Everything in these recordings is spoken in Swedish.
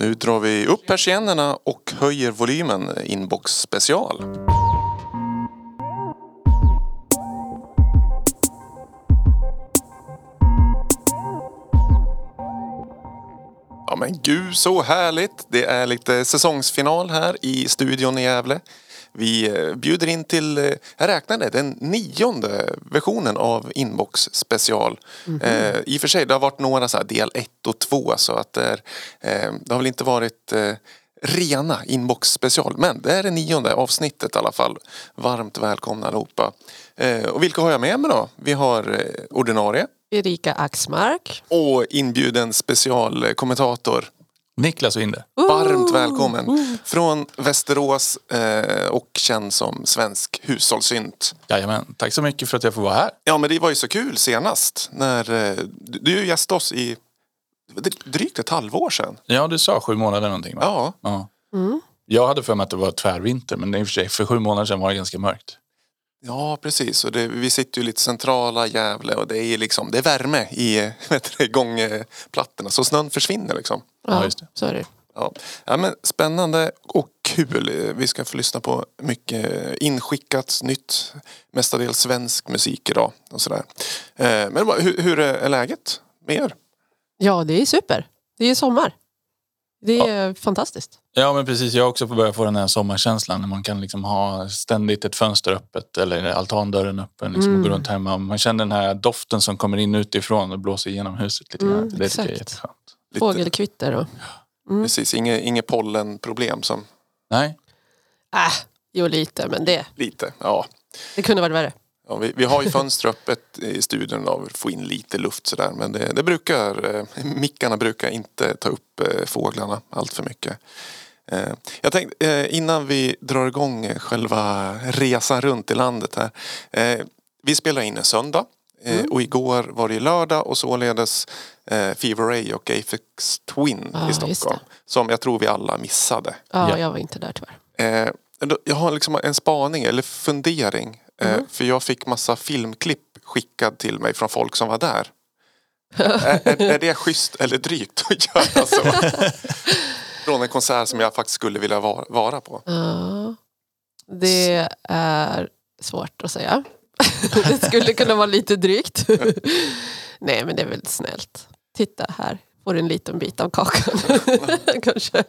Nu drar vi upp persiennerna och höjer volymen Inbox special. Ja men gud så härligt! Det är lite säsongsfinal här i studion i Gävle. Vi eh, bjuder in till, eh, jag räknade, den nionde versionen av Inbox special. eh, I och för sig, det har varit några så här del 1 och 2 så att det, är, eh, det har väl inte varit eh, rena Inbox special. Men det är det nionde avsnittet i alla fall. Varmt välkomna allihopa. Eh, och vilka har jag med mig då? Vi har ordinarie Erika Axmark. och inbjuden specialkommentator. Niklas Winde. Varmt välkommen! Från Västerås eh, och känd som svensk hushållssynt. Jajamän, tack så mycket för att jag får vara här. Ja men det var ju så kul senast när eh, du, du gästade oss i drygt ett halvår sedan. Ja, du sa sju månader någonting va? Ja, Ja. Mm. Jag hade för mig att det var tvärvinter men i och för sig för sju månader sedan var det ganska mörkt. Ja precis. Och det, vi sitter ju lite centrala Gävle och det är liksom det är värme i du, gångplattorna så snön försvinner liksom. Ja, just det. Så är det. Ja. ja men spännande och kul. Vi ska få lyssna på mycket inskickat nytt. Mestadels svensk musik idag och sådär. Eh, Men hur, hur är läget med er? Ja, det är super. Det är sommar. Det är fantastiskt. Ja men precis, jag har också börjat få den här sommarkänslan när man kan liksom ha ständigt ett fönster öppet eller altandörren öppen liksom, och gå Mm. runt hemma. Man känner den här doften som kommer in utifrån och blåser igenom huset lite Mm. Det tycker jag är exakt. jätteskönt. Lite, Fågelkvitter och... Mm. Precis, inget, inget pollenproblem som Nej, Äh, jo lite, men det, lite. Ja. det kunde varit värre. Ja, vi, vi har ju fönster öppet i studion då, för att få in lite luft sådär. Men det, det brukar, eh, mickarna brukar inte ta upp eh, fåglarna allt för mycket. Eh, jag tänkte eh, innan vi drar igång eh, själva resan runt i landet här. Eh, vi spelar in en söndag. Mm. Och igår var det lördag och således eh, Fever Ray och Aphex Twin Ja, i Stockholm. Som jag tror vi alla missade. Ja, Ja. jag var inte där tyvärr. Eh, jag har liksom en spaning eller fundering. Eh, Mhm. för jag fick massa filmklipp skickad till mig från folk som var där. är, är, är det schysst eller drygt att göra så? från en konsert som jag faktiskt skulle vilja vara, vara på. Ja, det är svårt att säga. det skulle kunna vara lite drygt. Nej, men det är väl snällt. Titta här, får en liten bit av kakan. Kanske.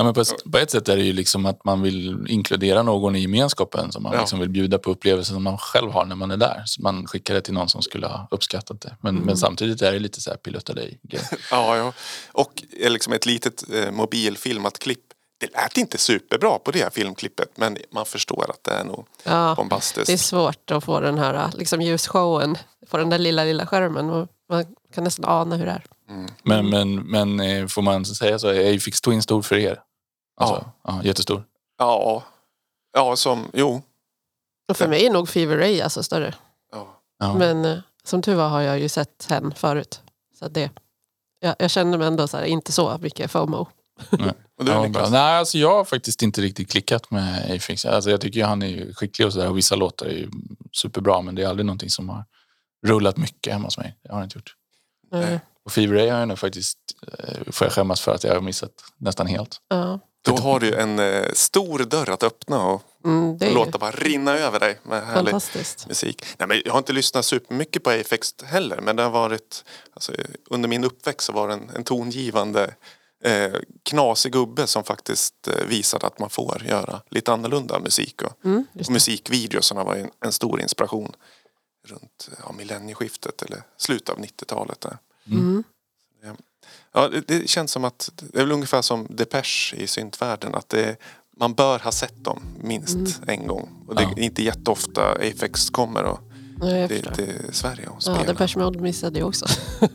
Ja, men på, på ett sätt är det ju liksom att man vill inkludera någon i gemenskapen som man Ja. liksom vill bjuda på upplevelser som man själv har när man är där. Så man skickar det till någon som skulle ha uppskattat det. Men, Mm. men samtidigt är det lite så här pilutta dig grej. Ja, ja. Och eh, liksom ett litet eh, mobilfilmat klipp. Det lät inte superbra på det här filmklippet men man förstår att det är nog Ja, bombastiskt. det är svårt att få den här liksom, ljusshowen på den där lilla, lilla skärmen. Man kan nästan ana hur det är. Mm. Men, men, men eh, får man säga så, är Afix Twin stor för er? Alltså, ja. jättestor. Ja, ja som, jo. Och för mig är nog Fever Ray alltså större. Ja. Ja. Men eh, som tur var har jag ju sett henne förut. Så det, jag, jag känner mig ändå så här, inte så mycket FOMO. Och du Ja. Nej, alltså jag har faktiskt inte riktigt klickat med Afix. Alltså jag tycker ju han är skicklig och sådär och vissa låtar är ju superbra men det är aldrig någonting som har rullat mycket hemma hos mig. Det har det inte gjort. Eh, Och Fever Ray har jag nog faktiskt, eh, får jag skämmas för att jag har missat nästan helt. ja. Då har du en eh, stor dörr att öppna och mm, det låta bara rinna över dig med härlig musik. Nej, men jag har inte lyssnat supermycket på Afex heller men det har varit alltså, under min uppväxt så var det en, en tongivande eh, knasig gubbe som faktiskt eh, visade att man får göra lite annorlunda musik och, Mm, och musikvideosarna var en, en stor inspiration runt ja, millennieskiftet eller slutet av 90-talet. Där. Mm. Ja, det, det känns som att det är väl ungefär som Depeche i syntvärlden. Att det, man bör ha sett dem minst en gång. Och det är Ja. inte jätteofta Afex kommer och Nej, jag det, förstår. till Sverige och Ja, spelar. Depeche Mode missade jag också.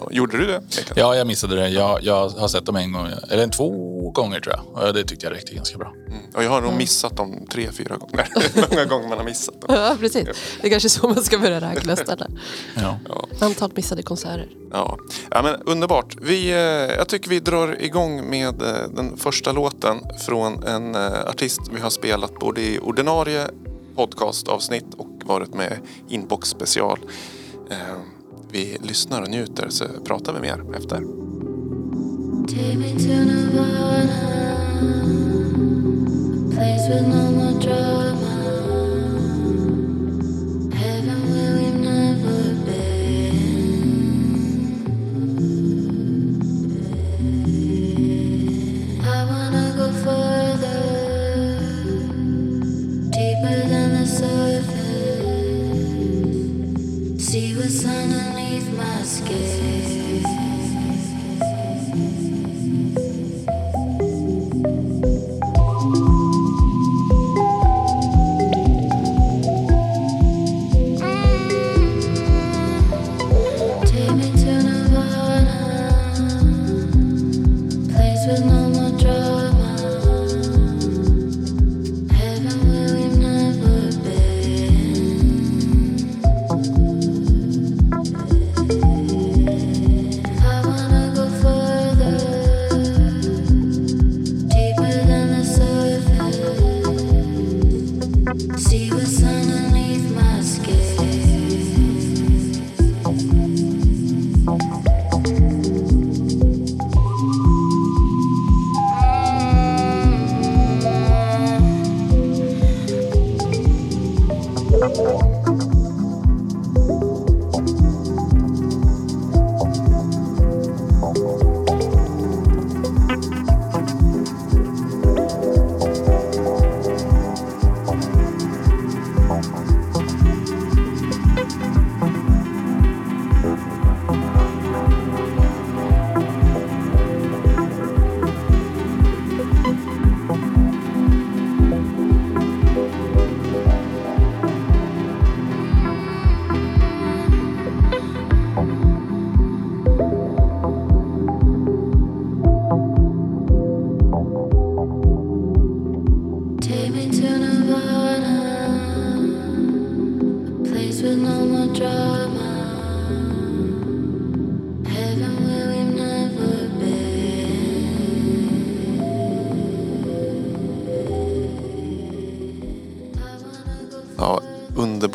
Ja, gjorde du det? Niklas? Ja, jag missade det. Jag, jag har sett dem en gång, eller två gånger tror jag. Och det tyckte jag räckte ganska bra. Mm. Och jag har nog missat dem tre, fyra gånger. Många gånger man har missat dem. Ja, precis. Det är kanske så man ska börja räkna istället. Ja. Antal missade konserter. Ja. ja, men underbart. Vi, eh, jag tycker vi drar igång med eh, den första låten från en eh, artist vi har spelat både i ordinarie podcastavsnitt och varit med i Inbox special. Eh, vi lyssnar och njuter så pratar vi mer efter. Place with no more drugs.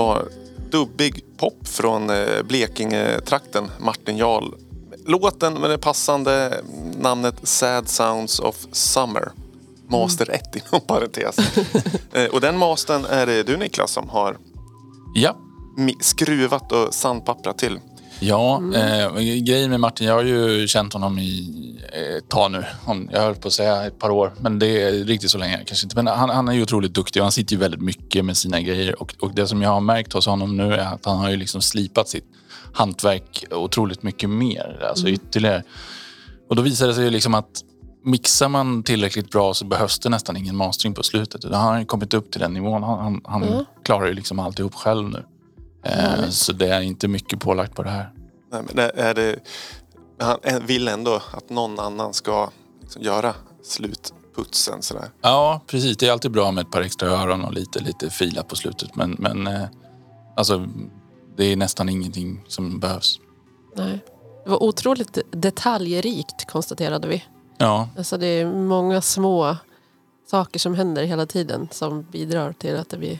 Underbar. Dubbig pop från eh, Blekinge-trakten, Martin Jarl. Låten med det passande namnet Sad Sounds of Summer. Master 1 inom parentes. Eh, och den mastern är det du Niklas som har Ja, skruvat och sandpapprat till. Ja, eh, grejen med Martin, jag har ju känt honom i eh, ett tag nu. Jag höll på att säga ett par år, men det är riktigt så länge kanske inte. Men han, han är ju otroligt duktig och han sitter ju väldigt mycket med sina grejer. Och, och det som jag har märkt hos honom nu är att han har ju liksom slipat sitt hantverk otroligt mycket mer. Alltså ytterligare. Och då visar det sig ju liksom att mixar man tillräckligt bra så behövs det nästan ingen mastering på slutet. Då har han kommit upp till den nivån. Han, han, han klarar ju liksom alltihop själv nu. Eh, så det är inte mycket pålagt på det här. Nej, men är det, han vill ändå att någon annan ska liksom göra slutputsen. Sådär. Ja, precis. Det är alltid bra med ett par extra öron och lite, lite filat på slutet. Men, men eh, alltså, det är nästan ingenting som behövs. Nej. Det var otroligt detaljrikt konstaterade vi. Ja, Alltså det är många små saker som händer hela tiden som bidrar till att det blir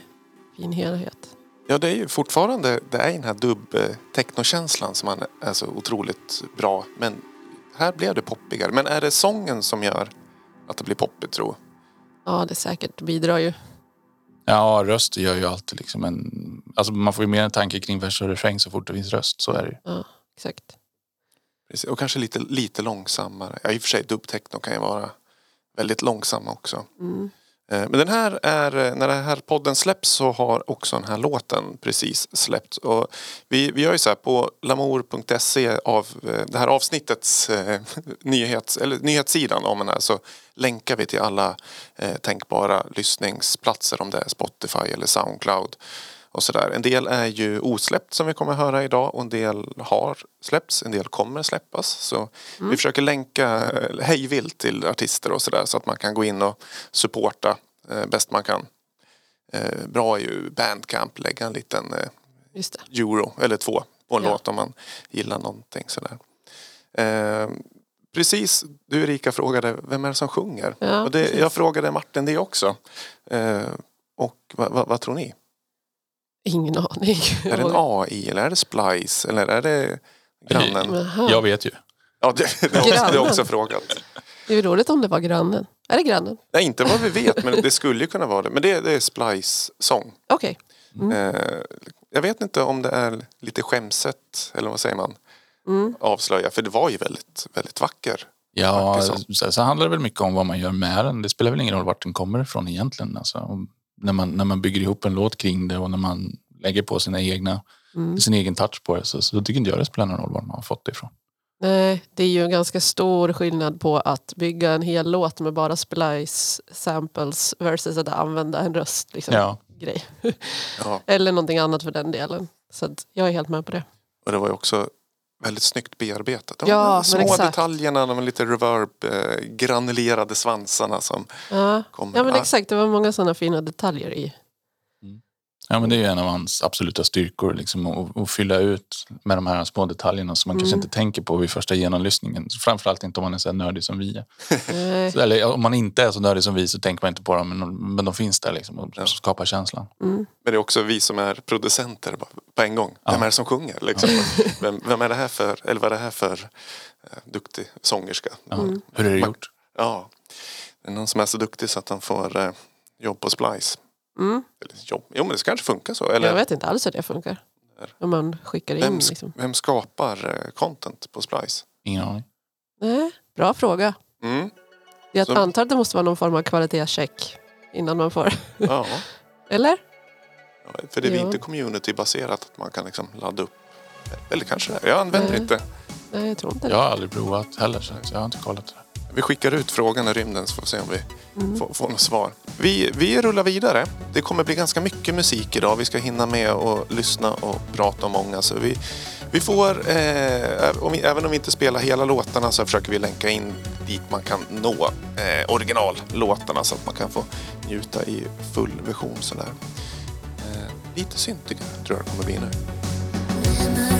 fin helhet. Ja, det är ju fortfarande det är den här dubb-technokänslan som man är så otroligt bra. Men här blev det poppigare. Men är det sången som gör att det blir poppigt tro? Ja, det säkert bidrar ju. ja röst gör ju alltid liksom en... Alltså man får ju mer en tanke kring vers och refräng så fort det finns röst. Så är det ju. Ja, exakt. Precis. Och kanske lite, lite långsammare. Ja, i och för sig dubbtechno kan ju vara väldigt långsamma också. Mm. Eh, men den här är, eh, när den här podden släpps så har också den här låten precis släppts. Och vi, vi gör ju så här på lamour.se av eh, det här avsnittets eh, nyhets, eller nyhetssidan om den här så länkar vi till alla eh, tänkbara lyssningsplatser om det är Spotify eller Soundcloud. Och så där. En del är ju osläppt som vi kommer höra idag och en del har släppts, en del kommer släppas. Så vi försöker länka eh, hejvilt till artister och sådär så att man kan gå in och supporta eh, bäst man kan. Eh, bra är ju Bandcamp, lägga en liten eh, euro eller två på en Ja. låt om man gillar någonting sådär. Eh, precis, du Erika frågade vem är det som sjunger? Ja, och det, jag frågade Martin det också. Eh, och vad, vad, vad tror ni? Ingen aning. Är det en AI eller är det Splice eller är det grannen? Jag vet ju. Ja, det, det, har också, det jag också frågat. Det är roligt om det var grannen. Är det grannen? Nej, inte vad vi vet, men det skulle ju kunna vara det. Men det, det är Splice sång. Okej. Eh, jag vet inte om det är lite skämset, eller vad säger man? Mm. Avslöja, för det var ju väldigt, väldigt vacker. Ja, så, så handlar det väl mycket om vad man gör med den. Det spelar väl ingen roll vart den kommer ifrån egentligen. Alltså, när, man, när man bygger ihop en låt kring det och när man lägger på sina egna, Mm. sin egen touch på det så, så tycker inte jag det spelar någon roll var man har fått det ifrån. Nej, det är ju en ganska stor skillnad på att bygga en hel låt med bara splice samples versus att använda en röst. Liksom, Ja. grej. Ja, Eller någonting annat för den delen. Så att jag är helt med på det. och det var ju också väldigt snyggt bearbetat. De Ja, små exakt. detaljerna, de lite reverb, eh, granulerade svansarna som Ja, kommer. ja men exakt. Det var många sådana fina detaljer i. Ja, men det är ju en av hans absoluta styrkor, liksom, att, att fylla ut med de här små detaljerna som man kanske Mm. inte tänker på vid första genomlyssningen. Framförallt inte om man är så nördig som vi är. Eller om man inte är så nördig som vi så tänker man inte på dem, men de, men de finns där liksom, och Ja. skapar känslan. Mm. Men det är också vi som är producenter bara på en gång. Vem Ja. är det som sjunger? Liksom? Vem, vem är det här för, eller vad är det här för eh, duktig sångerska? Ja. Hur är det Man- gjort? Ja, det är någon som är så duktig så att han får eh, jobb på Splice. Mm. Eller jobb, jo men det kanske funkar så. Eller Jag vet inte alls hur det funkar. Om man skickar in. vem, Liksom. vem skapar eh, content på Splice? Ingen aning. Nej, bra fråga. Mm. Jag Så- antar att det måste vara någon form av kvalitetscheck innan man får. Ja, Eller? Ja, för det är Ja. inte communitybaserat att man kan liksom ladda upp. Eller kanske det. Jag använder Nej. inte. Nej, jag tror inte det. Jag har aldrig provat heller, så jag har inte kollat det. Vi skickar ut frågan i rymden så får vi se om vi Mm. får, får något svar. Vi, vi rullar vidare. Det kommer bli ganska mycket musik idag. Vi ska hinna med och lyssna och prata om många. Så vi, vi får, eh, om vi, även om vi inte spelar hela låtarna så försöker vi länka in dit man kan nå eh, originallåtarna så att man kan få njuta i full version. Sådär. Eh, lite syntigare tror jag det kommer bli nu.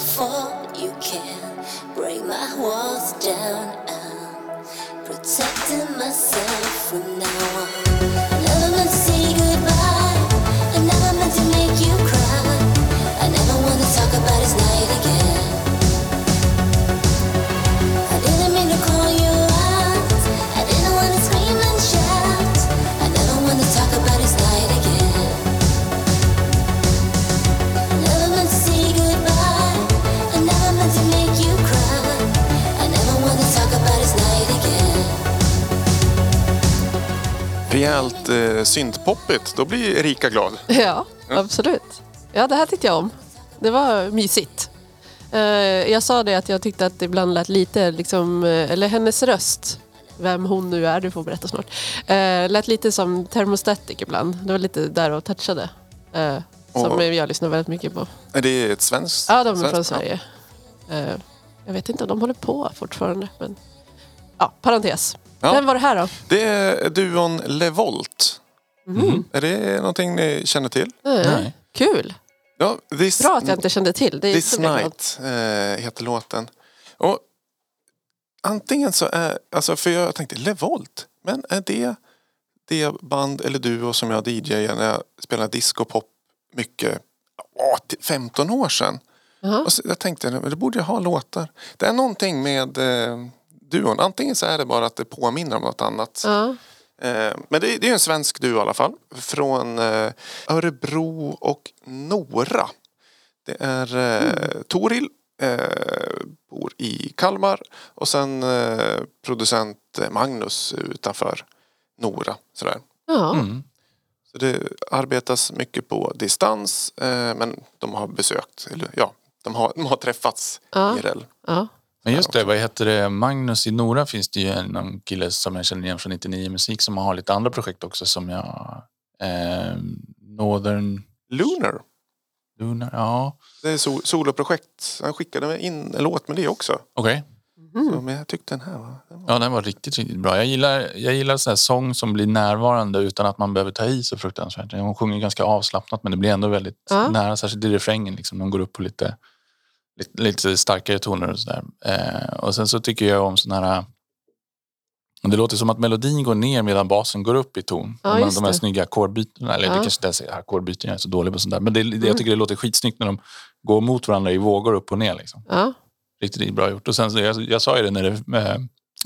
Fall. You can't break my walls down. I'm protecting myself eh, syntpoppigt, då blir Erika glad. Ja, absolut. Ja, det här tyckte jag om. Det var mysigt. Eh, jag sa det att jag tyckte att det ibland lät lite, liksom, eh, eller hennes röst, vem hon nu är, du får berätta snart, eh, lät lite som Thermostatic ibland. Det var lite där och touchade. Eh, som Och- jag lyssnar väldigt mycket på. Är det ett svenskt? Ja, de är svenskt från? Sverige. Eh, jag vet inte om de håller på fortfarande. Men... Ja, parentes. Ja. Vem var det här då? Det är duon Levolt. Mm. Är det någonting ni känner till? Eh, Nej. Kul! Ja, this, Bra att jag inte kände till. Det är This. Night eh, heter låten. Och antingen så är, alltså för jag tänkte Levolt, men är det det band eller duo som jag DJade när jag spelade disco pop mycket, till 15 år sedan. Jaha. Och så, jag tänkte, det borde jag ha låtar. Det är någonting med eh, duon. Antingen så är det bara att det påminner om något annat. Ja. Eh, men det, är en svensk duo i alla fall. Från eh, Örebro och Nora. Det är eh, Toril, eh, bor i Kalmar. Och sen producent Magnus utanför Nora. Sådär. Ja. Mm. Så det arbetas mycket på distans. Men de har besökt, eller ja, de har, de har träffats Ja. IRL. Ja. Men just det, vad heter det? Magnus i Nora finns det ju någon kille som jag känner igen från 99 Musik som har lite andra projekt också som jag... Eh, Northern Lunar. Lunar, ja. Det är so- soloprojekt. Han skickade mig in en låt med det också. Okej. Mm. Så, men jag tyckte den här var... Den var Ja, den var riktigt, riktigt bra. Jag gillar, jag gillar sån här sång som blir närvarande utan att man behöver ta i så fruktansvärt. Hon sjunger ganska avslappnat men det blir ändå väldigt Ja. nära, särskilt i refrängen. Liksom. De går upp på lite, lite, lite starkare toner och sådär. Eh, och sen så tycker jag om såna här... Det låter som att melodin går ner medan basen går upp i ton. Ja, de, här det. snygga ackordbytena. Eller Ja. det kanske inte är ackordbyten, jag är så dålig på sånt där. Men det, Mm. jag tycker det låter skitsnyggt när de går mot varandra i vågor upp och ner. Liksom. Ja. Riktigt bra gjort. Och sen, jag, jag sa ju det när, det, eh,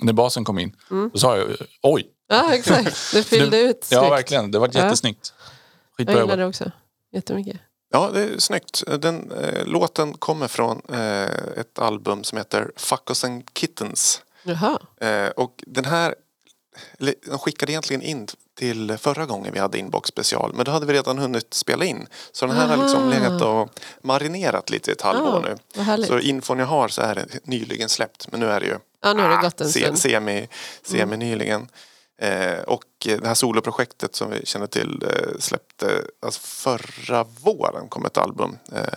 när basen kom in. Mm. Då sa jag oj. ja, exakt. Det fyllde ut Ja, snyggt. verkligen. Det var Ja. jättesnyggt. Jag Skitbra gillar jobbat. det också. Jättemycket. Ja, det är snyggt. Den, eh, låten kommer från eh, ett album som heter Fuckos and Kittens. Jaha. Eh, och den här, de skickade egentligen in till förra gången vi hade Inbox special. Men då hade vi redan hunnit spela in. Så den här har liksom Aha. legat och marinerat lite i ett halvår Ja, nu. Så infon jag har så är det nyligen släppt. Men nu är det ju Ja, nu har det ah, gått en se, stund. semi, semi nyligen. Eh, och det här soloprojektet som vi känner till eh, släppte alltså förra våren kom ett album. Eh,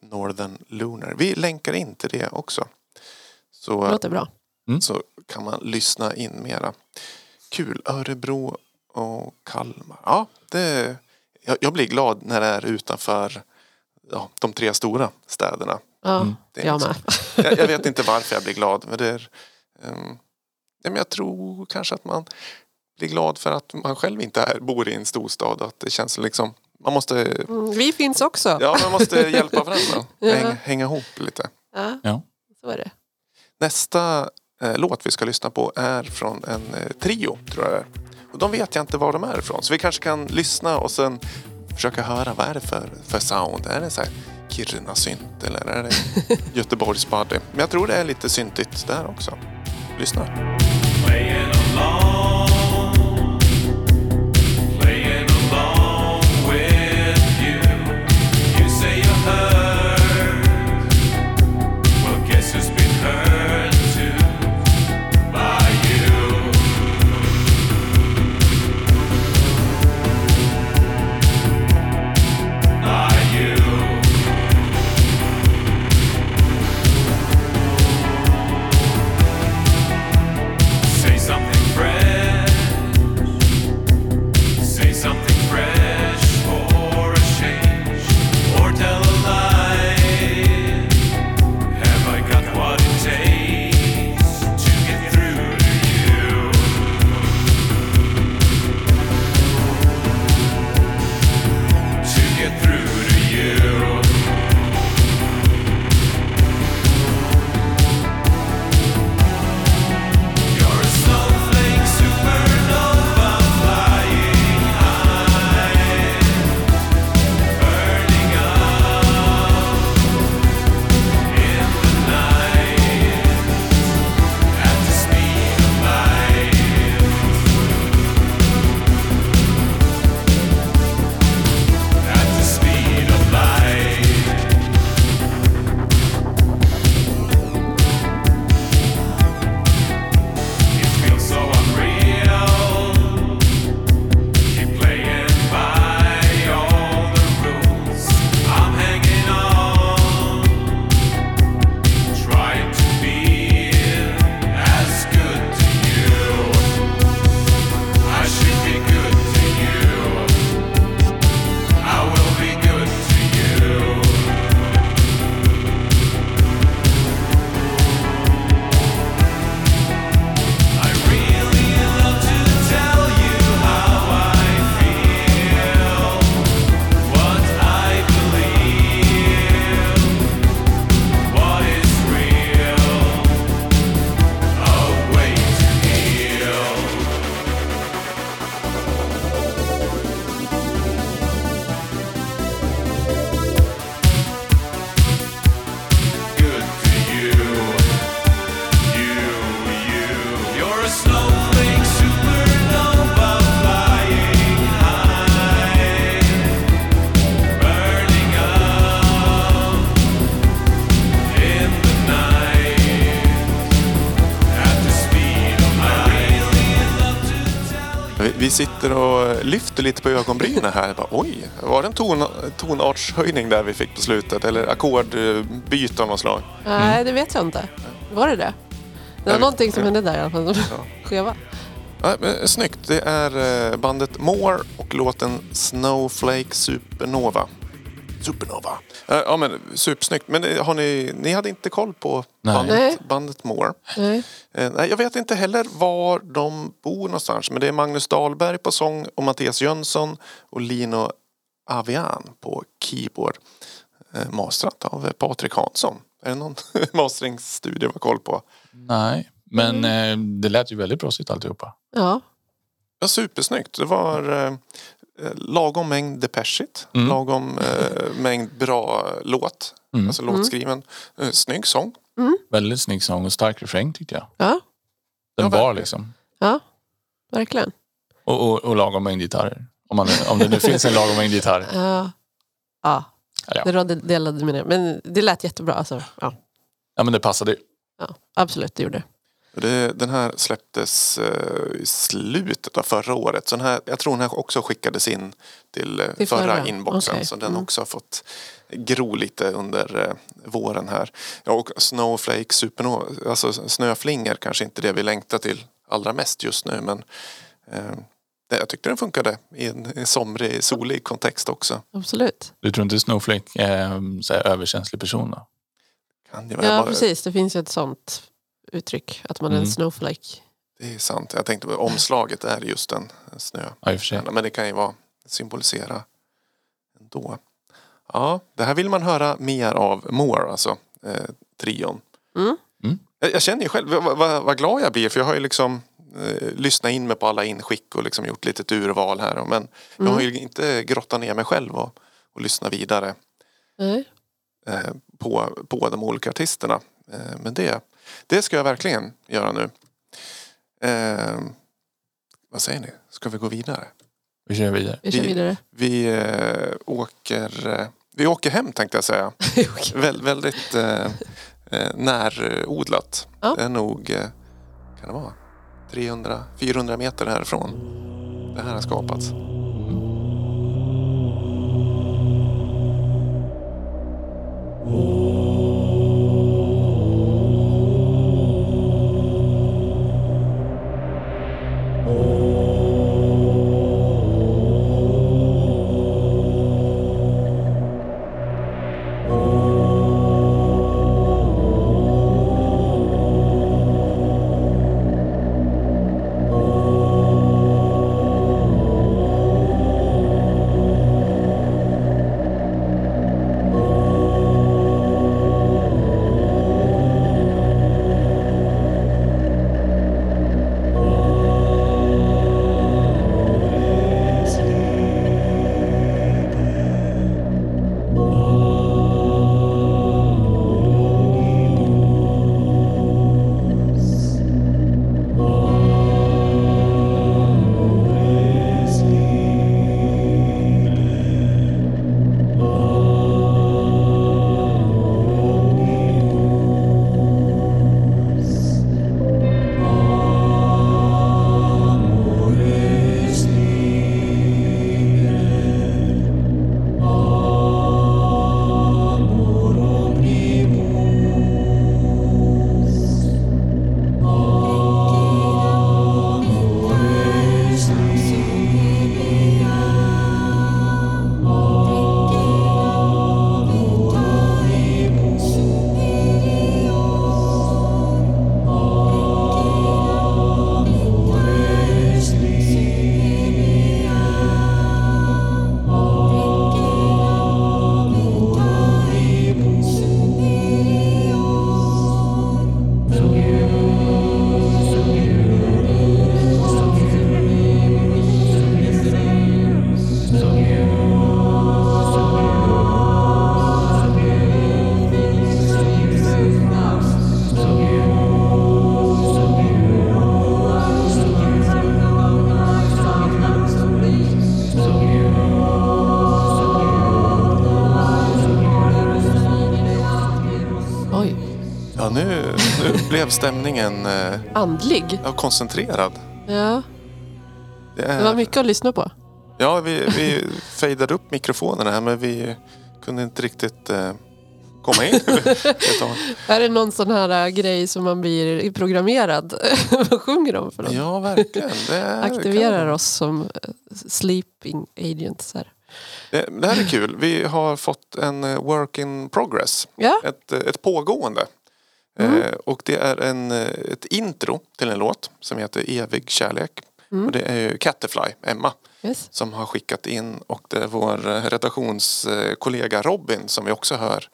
Northern Lunar. Vi länkar in till det också. Så, Det låter bra. så kan man lyssna in mera. Kul. Örebro och Kalmar. Ja, det, jag, jag blir glad när det är utanför ja, de tre stora städerna. Ja, det är jag liksom- med. Jag, jag vet inte varför jag blir glad. Men det är, ehm, ja, men jag tror kanske att man blir glad för att man själv inte är, bor i en storstad. Att det känns liksom, man måste, Mm, vi finns också. ja, man måste hjälpa varandra. Ja. Hänga, hänga ihop lite. Ja, Ja. så är det. Nästa eh, låt vi ska lyssna på är från en eh, trio, tror jag det är. Och de vet jag inte var de är ifrån. Så vi kanske kan lyssna och sen försöka höra vad är det för, för sound. Är det så här Kiruna-synt eller är det Göteborgs body? Men jag tror det är lite syntigt där också. Lyssna. Vi sitter och lyfter lite på ögonbrynen här. Bara, Oj, var det en ton, tonartshöjning där vi fick på slutet? Eller ackordbyte av något slag? Nej, det vet jag inte. Var det det? Det var någonting som ja. hände där i alla fall. Ja. Skeva. Ja, men, snyggt. Det är eh, bandet More och låten Snowflake Supernova. Supernova. Eh, Ja men supersnyggt. Men eh, har ni, ni hade inte koll på Nej. Nej. bandet, bandet More? Nej. Eh, Nej, jag vet inte heller var de bor någonstans. Men det är Magnus Dahlberg på sång och Mattias Jönsson och Lino Avian på keyboard. Mastrat av Patrik Hansson. Är det någon masteringsstudio vi har koll på? Nej, men eh, det lät ju väldigt proffsigt alltihopa. Ja. Ja, supersnyggt. Det var lagom mängd depeschigt. Mm. Lagom eh, mängd bra låt. Mm. Alltså låtskriven. Eh, snygg sång. Väldigt snygg sång och stark refräng tyckte jag. Ja. Den Ja, var verkligen. liksom. ja, verkligen. Och, och, och lagom mängd gitarrer. Om, man, om det nu finns en lagom mängd gitarrer. Ja. Ja, Ja. det rådde delade meningar. Men det lät jättebra. Alltså. Ja. Ja men det passade ju. Ja, absolut, det gjorde det. Det, den här släpptes eh, i slutet av förra året. Så den här, jag tror den här också skickades in till, eh, Till förra, förra? inboxen. Okej. Så den Mm. också har fått gro lite under eh, våren här. Ja, och Snowflake Supernova, alltså snöflingor kanske inte det vi längtar till allra mest just nu. Men eh, jag tyckte den funkade i en, en somrig, solig kontext också. Absolut. Du tror inte Snowflake är en överkänslig person då? Kan det, vara- Ja, bara- precis. Det finns ju ett sånt uttryck. Att man är en Mm. snowflake. det är sant. Jag tänkte på omslaget är just en, en snö. Ja, i och för sig. Men det kan ju vara symbolisera ändå. Ja, det här vill man höra mer av More, alltså eh, trion. Mm. Mm. Jag, jag känner ju själv vad, vad, vad glad jag blir för jag har ju liksom eh, lyssnat in mig på alla inskick och liksom gjort lite urval här. Men jag har ju inte grottat ner mig själv och, och lyssnat vidare Nej. eh, på, på de olika artisterna. Eh, men det, det ska jag verkligen göra nu. Eh, vad säger ni? Ska vi gå vidare? Vi kör vidare. Vi Vi- vidare. Vi eh, åker eh, vi åker hem tänkte jag säga. Vä väldigt eh, eh, närodlat. Ja. Det är nog, eh, kan det vara, 300-400 meter härifrån det här har skapats. Oj. Blev stämningen eh, Andlig. ja, koncentrerad. Ja. Det Det var är, mycket att lyssna på. ja, vi, vi fejdade upp mikrofonerna här men vi kunde inte riktigt eh, komma in. Är det någon sån här äh, grej som man blir programmerad? Vad sjunger de för något? Ja, verkligen. Det är, Aktiverar kan- oss som äh, sleeping agents. Här. Det, det här är kul. Vi har fått en eh, work in progress. Ja, Ett, eh, ett pågående. Mm. Eh, och det är en, eh, ett intro till en låt som heter Evig kärlek. Mm. Och det är ju Catterfly, Emma, yes. som har skickat in och det är vår eh, redaktionskollega Robin som vi också hör.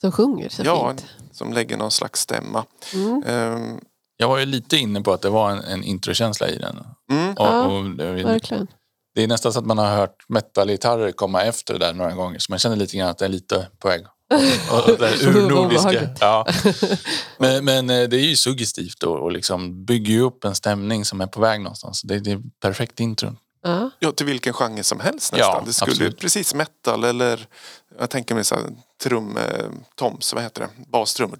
som sjunger så ja, fint. som lägger någon slags stämma. Mm. Ehm, Jag var ju lite inne på att det var en, en introkänsla i den. mm, Och, Ja, och det, Verkligen. det är nästan så att man har hört metalgitarrer komma efter det där några gånger. Så man känner lite grann att det är lite på väg. Urnordiska. Ja. Men, men eh, det är ju suggestivt och, och liksom bygger ju upp en stämning som är på väg någonstans. Det, det är perfekt intro. Ja. ja, till vilken genre som helst Ja, nästan. det skulle absolut. precis metal eller jag tänker mig så här, trum, eh, toms, vad heter det? Bastrummor.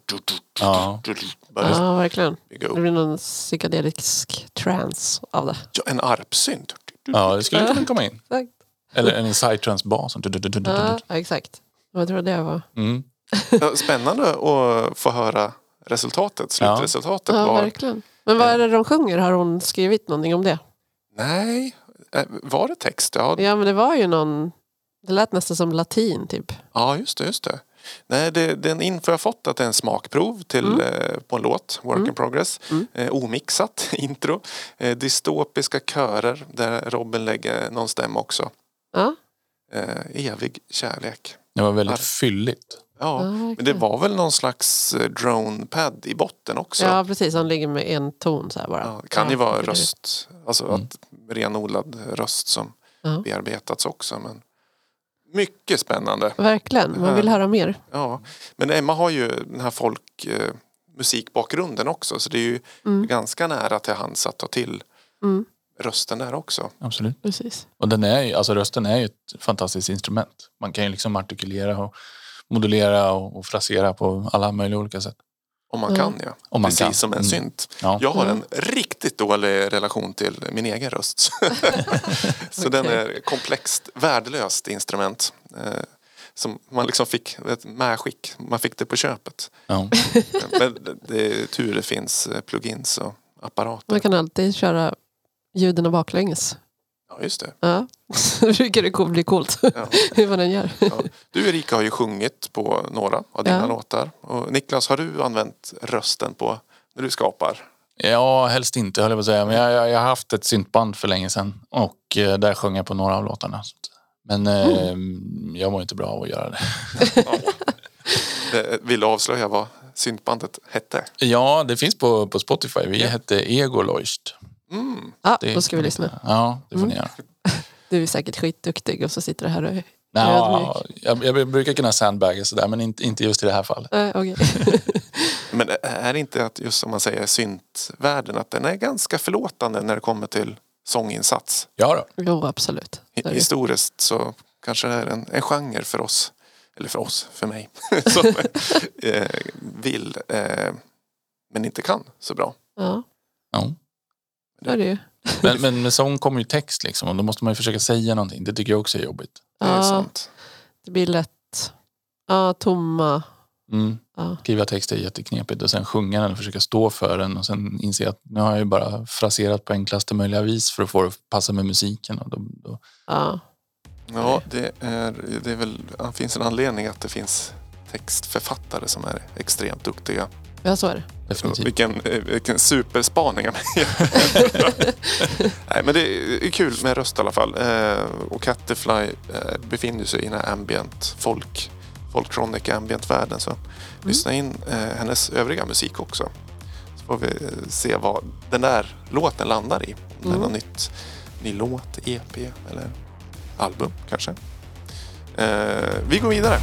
Ja. Ja, verkligen. Det blir någon psykedelisk trance av det. Ja, en arpsynt. Ja, det skulle kunna komma in. Exakt. Eller en sidetrance-bas. Ja, ja, exakt. Jag tror det var. Mm. Spännande att få höra resultatet, slutresultatet. Ja, var, verkligen. Men vad är det de sjunger? Har hon skrivit någonting om det? nej, eh, var det text? Ja, Ja, men det var ju någon... Det lät nästan som latin typ. ja just det. Just det. Nej, det, den info jag fått att det är en smakprov till, Mm. eh, på en låt, Work in progress. Mm. Eh, omixat intro. Eh, dystopiska körer där Robin lägger någon stämma också. Ja, Eh, evig kärlek. Det var väldigt fylligt. Ja, men det var väl någon slags eh, drone-pad i botten också. Ja, precis. Han ligger med en ton så här bara. Ja, det kan ju vara röst, alltså Mm. att renodlad röst som Ja. bearbetats också. Men mycket spännande. Verkligen. Man vill höra mer. Ja. Men Emma har ju den här folk eh, musikbakgrunden också så det är ju Mm. ganska nära till hands att ta till Mm. Rösten där också. Absolut. Precis. Och den är, ju- alltså rösten är ju ett fantastiskt instrument. Man kan ju liksom artikulera och modulera och, och frasera på alla möjliga olika sätt. Om man Ja. kan ja. Om man Precis kan. som en Mm. synt. Ja. Jag har Mm. en riktigt dålig relation till min egen röst. så den Okej. är komplext, värdelöst instrument. Eh, som man liksom fick ett medskick. Man fick det på köpet. Ja. Men det är tur det finns plugins och apparater. Man kan alltid köra ljuden baklänges. Ja, just det. Ja. Då brukar det bli coolt Ja. hur man den gör. Ja. Du Erika har ju sjungit på några av dina Ja. låtar. Och Niklas, har du använt rösten på när du skapar? ja, helst inte höll jag på att säga. Men jag, jag, jag har haft ett syntband för länge sedan. Och eh, där sjöng jag på några av låtarna. Så att- Men eh, jag mår inte bra av att göra det. Eh, Vill du avslöja vad syntbandet hette? Ja, det finns på, på Spotify. Vi Ja. hette Egoloist. Mm. Ja, Det då ska vi lyssna. Ja, det får Mm. ni göra. Du är säkert skitduktig och så sitter du här och... Ja, jag, jag brukar kunna sandbagga sådär, men inte, inte just i det här fallet. Äh, okej. Men är det inte att just som man säger syntvärlden att den är ganska förlåtande när det kommer till sånginsats? Ja då. jo, absolut. Är det. Historiskt så kanske det är en, en genre för oss, eller för oss, för mig, som eh, vill eh, men inte kan så bra. Ja, Ja. Så är det ju. Men, men med sång kommer ju text liksom och då måste man ju försöka säga någonting. Det tycker jag också är jobbigt. Det är Ja. sant. Det blir lätt ja, tomma... Mm. Ja. Skriva text är jätteknepigt och sen sjunga den och försöka stå för den och sen inse att nu har jag ju bara fraserat på enklaste möjliga vis för att få det att passa med musiken. Och då, då, Ja, Ja, det, är, det är väl, det finns en anledning att det finns textförfattare som är extremt duktiga. Ja så är det. definitivt. Vilken, eh, vilken superspaning av mig. Nej, men det är kul med röst i alla fall. Eh, och Catterfly eh, befinner sig i den här ambient folk, folktronic ambient-världen. Så lyssna in hennes övriga musik också. Så får vi se vad den där låten landar i. Om det är Mm. något nytt, ny låt, EP eller album kanske. Vi går vidare.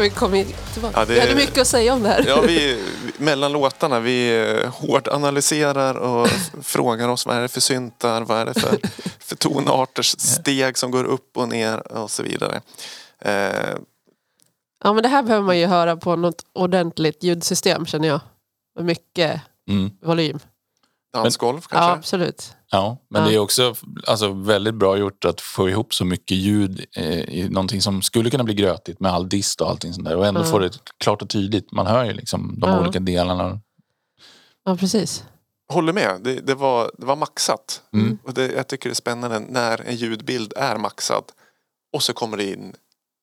Vi kommit tillbaka. Ja, det- Vi hade mycket att säga om det här. Ja, vi, mellan låtarna, vi eh, hårdanalyserar och f- frågar oss vad är det för syntar, vad är det för, för tonarters steg som går upp och ner och så vidare. Eh, Ja, men det här behöver man ju höra på något ordentligt ljudsystem känner jag. Med mycket Mm. volym. dansgolv Ja, kanske? absolut. Ja, men Ja. det är också alltså, väldigt bra gjort att få ihop så mycket ljud eh, i någonting som skulle kunna bli grötigt med all dist och allting sånt där. Och ändå Ja. få det klart och tydligt. Man hör ju liksom de Ja. olika delarna. Ja, precis. Håller med, det, det, var, det var maxat. Mm. Och det, jag tycker det är spännande när en ljudbild är maxad och så kommer det in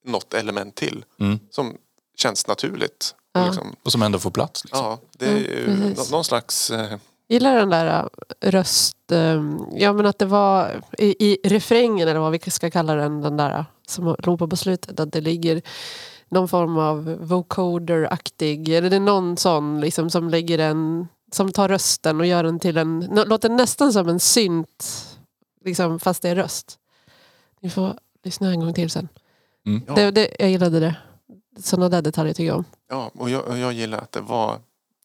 något element till Mm. som känns naturligt. Ja. Liksom, Och som ändå får plats. Liksom. ja, det är Mm, ju nå- någon slags... Eh, gillar den där äh, röst... ähm, Ja men att det var i, i refrängen eller vad vi ska kalla den, den där äh, som ropar på slutet. Att det ligger någon form av vocoder-aktig, eller det är någon sån liksom som lägger en... Som tar rösten och gör den till en... Låter nästan som en synt. Liksom, fast det är röst. Ni får lyssna en gång till sen. Mm. Det, det, jag gillade det. Sådana där detaljer tycker jag om. ja, och jag, och jag gillar att det var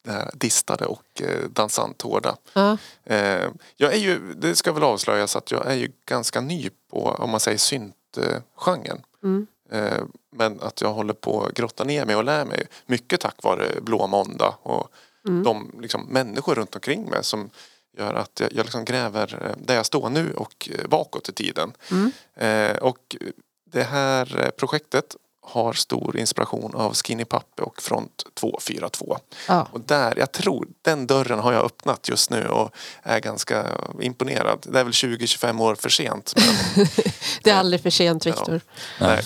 det här distade och eh, dansant hårda. Ja, Eh, jag är ju, det ska väl avslöjas att jag är ju ganska ny på, om man säger syntgenren. mm. Eh, men att jag håller på att grotta ner mig och lär mig mycket tack vare Blå måndag och Mm. de liksom, människor runt omkring mig som gör att jag, jag liksom gräver där jag står nu och bakåt i tiden. Mm. Och det här projektet har stor inspiration av Skinny Pappe och Front 242. ja. Och där, jag tror, den dörren har jag öppnat just nu och är ganska imponerad. Det är väl 20-25 år för sent. Men, Det är aldrig för sent Viktor. nej.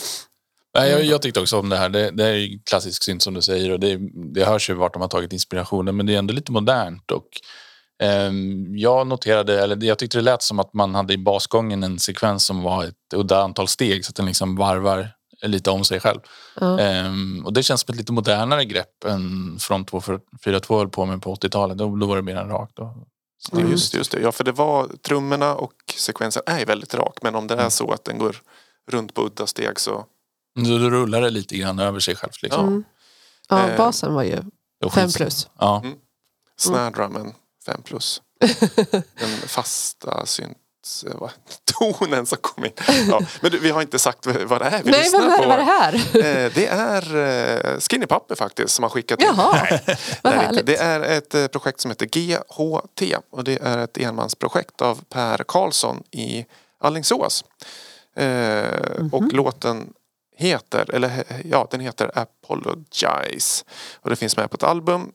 Nej, jag, jag tyckte också om det här. Det, det är ju klassisk synt som du säger och det, det hörs ju vart de har tagit inspirationen men det är ändå lite modernt. Och, ehm, jag noterade, eller jag tyckte det lät som att man hade i basgången en sekvens som var ett udda antal steg så att den liksom varvar lite om sig själv. Ja. Ehm, och det känns som ett lite modernare grepp än Front 242 höll på med på 80-talet. Då, då var det mer en rakt. Då. Ja, just, det, just det. Ja, för det var trummorna och sekvensen är väldigt rak. Men om det är så att den går runt på udda steg så... Då, då rullar det lite grann över sig själv. Liksom. Mm. Ja, Eh, basen var ju Det var fem skits- plus. Ja. Snare drummen 5 plus. Den fasta synt... vad- Tonen som kom in. Ja, men du, vi har inte sagt vad det är vi Nej, vad är, på. vad är det här? Eh, Det är eh, Skinny Pappe faktiskt som har skickat in. Jaha, vad Det är, inte. härligt. det är ett eh, projekt som heter GHT och det är ett enmansprojekt av Per Karlsson i Allingsås. Eh, Mhm. Och låten heter, eller ja den heter Apologize. Och det finns med på ett album,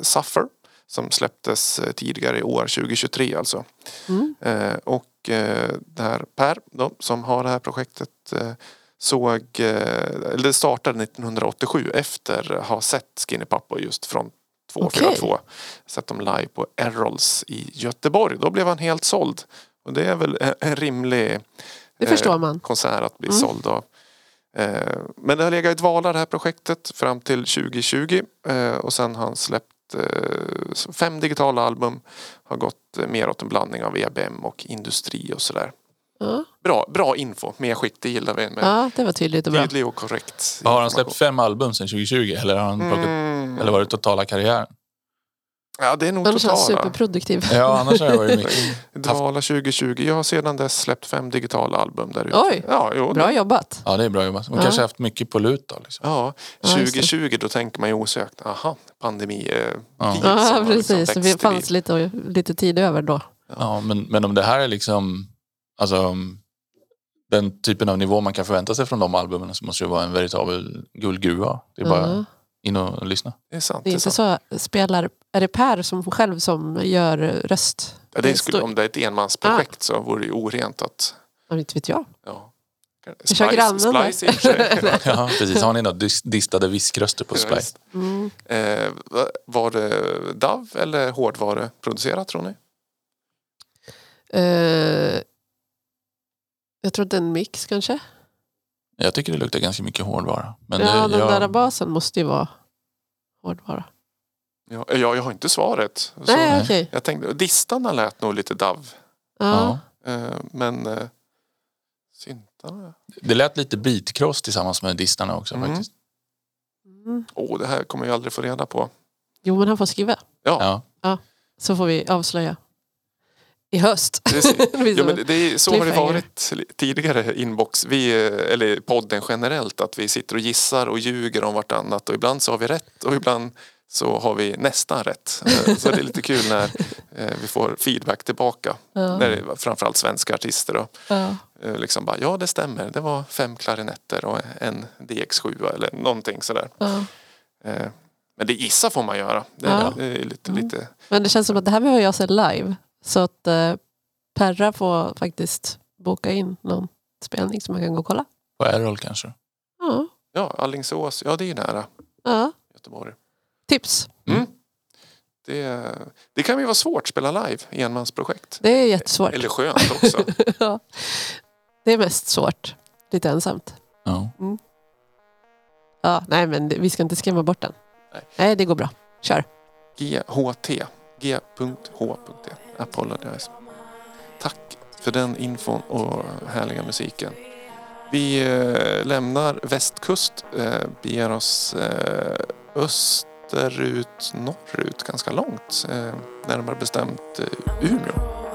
Suffer, som släpptes eh, tidigare i år, 2023 alltså. Mm. Eh, och eh, det här Per då, som har det här projektet eh, såg, eh, eller det startade 1987 efter att ha sett Skinny Pappo just från 242. Sett dem live på Errols i Göteborg. Då blev han helt såld. Och det är väl en, rimlig man. konsert att bli Mm. såld av. Eh, Men det har legat i dvala det här projektet fram till 2020 eh, och sen har han släppt eh, fem digitala album. Har gått eh, mer åt en blandning av EBM och industri och sådär. Ja. Bra, bra info, medskick, det gillar vi. Med ja, det var tydligt och bra. tydlig och korrekt Har han släppt fem album sedan 2020 eller har han plockat, Mm. eller var det totala karriären? Ja, det är nog Annars är han totala. superproduktiv. Ja, annars har det varit mycket. Dvala 2020. Jag har sedan dess släppt fem digitala album där ute. Oj, ja, jo, Bra jobbat. Ja, det är bra jobbat. Man Ja. kanske har haft mycket på lut då. Liksom. Ja, Ja, just det. 2020 då tänker man ju osökt, aha, pandemi eh, Ja. Ja, liksom precis. växt Det fanns lite, lite tid över då. Ja, men, men om det här är liksom alltså, den typen av nivå man kan förvänta sig från de albumen så måste det vara en veritabel guldgruva. Det är bara Ja. In och lyssna. Det är sant. Det är det är inte sant. så, spelar, är det Per som själv som gör röst? Ja, det skulle, om det är ett enmansprojekt Ah. så vore det ju orent att... Ja, inte vet jag. Ja. Vi kör grannen då. Splice i och för sig. Ja, precis. Har ni några dis- distade viskröster på Splice? Mm. Eh, va- var det DAV eller hårdvaruproducerat tror ni? Eh, jag tror att det är en mix kanske. Jag tycker det luktar ganska mycket hårdvara. Men ja, det, den jag, där basen måste ju vara hårdvara. Ja, jag, jag har inte svaret. Så Nej, okej. jag tänkte, distarna lät nog lite DAV. Ja. Ja. Eh, men eh, Syntarna. Det lät lite beatcross tillsammans med distarna också Mm. faktiskt. Åh, det här kommer jag aldrig få reda på. Jo, men han får skriva. Ja, Ja. Så får vi avslöja. I höst. Ja, men det- är, så har det varit tidigare inbox, vi, eller podden generellt, att vi sitter och gissar och ljuger om vartannat och ibland så har vi rätt och ibland så har vi nästan rätt. Eh, Så det är lite kul när eh, vi får feedback tillbaka. Ja. När det är framförallt svenska artister då. Ja. Eh, Liksom bara, ja det stämmer, det var fem klarinetter och en DX7 eller någonting sådär. Ja. Men det gissa får man göra. Det, Ja. är lite, Mm. lite Men det känns som att det här behöver jag se live. Så att eh, Perra får faktiskt boka in någon spelning som man kan gå och kolla. På Errol kanske. Ja. ja, Allingsås, ja det är ju nära ja. Göteborg. Tips. Det, det kan ju vara svårt att spela live, enmansprojekt. Det är jättesvårt. Eller skönt också. ja. Det är mest svårt. Lite ensamt. Ja. Ja, nej men vi ska inte skrämma bort den. Nej. Nej, det går bra. Kör. GHT g.h.e. Apologize. Tack för den infon och härliga musiken. Vi lämnar västkust, eh, beger oss österut, norrut ganska långt. Närmare bestämt Umeå.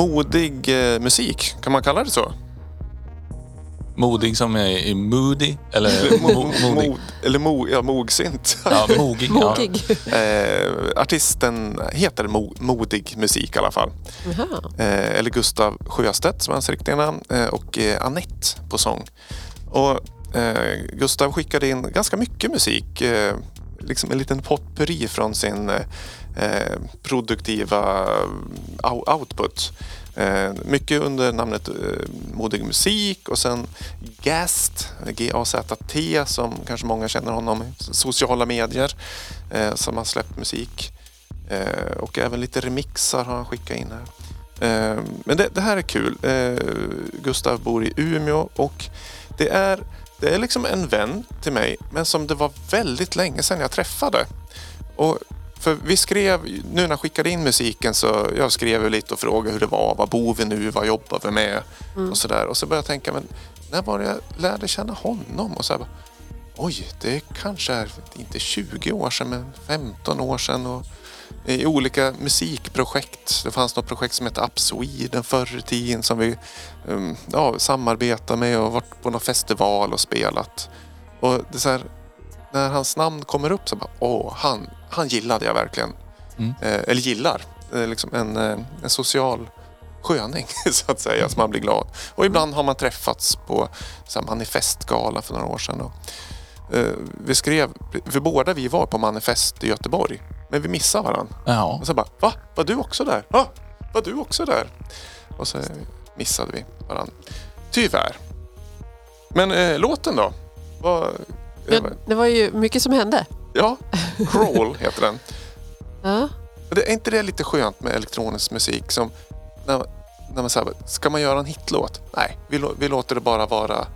Modig eh, musik, kan man kalla det så? Modig som är, är moody. Eller Mo- mo, modig. mod, eller mo, ja, mogsint. Ja, mogig. Ja. Eh, artisten heter Mo, Modig musik i alla fall. Eh, eller Gustav Sjöstedt som är hans riktiga namn. Eh, och eh, Annette på sång. Och eh, Gustav skickade in ganska mycket musik. Eh, liksom en liten potpurri från sin eh, Eh, produktiva output. Eh, mycket under namnet eh, Modig musik och sen Gast, G-A-Z-T som kanske många känner honom sociala medier. Som har släppt musik. Och även lite remixar har han skickat in här. Men det, det här är kul. Gustav bor i Umeå och det är, det är liksom en vän till mig men som det var väldigt länge sedan jag träffade. Och för vi skrev, nu när jag skickade in musiken så jag skrev lite och frågade hur det var. Var bor vi nu? Vad jobbar vi med? Och sådär. Och så började jag tänka, men när var det jag lärde känna honom? Och så här, Oj, det kanske är inte 20 år sedan men 15 år sedan. Och I olika musikprojekt. Det fanns något projekt som hette Up Sweden förr i tiden som vi um, ja, samarbetade med och varit på någon festival och spelat. Och det är så här, när hans namn kommer upp så bara, åh, han, han gillade jag verkligen. Mm. Eh, eller gillar. Eh, liksom en, eh, en social sköning så att säga, som man blir glad. Och ibland har man träffats på så här, manifestgala för några år sedan. Och, eh, vi skrev, för båda vi var på manifest i Göteborg. Men vi missade varandra. Ja. Och så bara, va? Var du också där? Va? Var du också där? Och så missade vi varandra. Tyvärr. Men eh, låten då? Vad, Ja, det var ju mycket som hände. ja, Crawl heter den. Ja. Det, är inte det lite skönt med elektronisk musik? Som när, när man säger, ska man göra en hitlåt? Nej, vi, vi låter det bara vara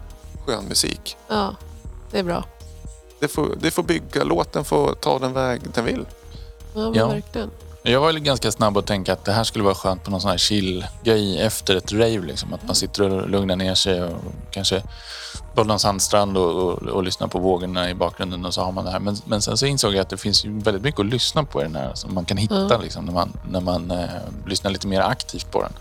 skön musik. ja, det är bra. Det får, det får bygga, låten får ta den väg den vill. Ja, Ja. verkligen. Jag var ganska snabb att tänka att det här skulle vara skönt på någon sån här chill-grej efter ett rave. Liksom. Att man sitter och lugnar ner sig och kanske på någon sandstrand och, och, och lyssnar på vågorna i bakgrunden och så har man det här. Men, men sen så insåg jag att det finns ju väldigt mycket att lyssna på i den här som man kan hitta Ja. liksom, när man, när man eh, lyssnar lite mer aktivt på den.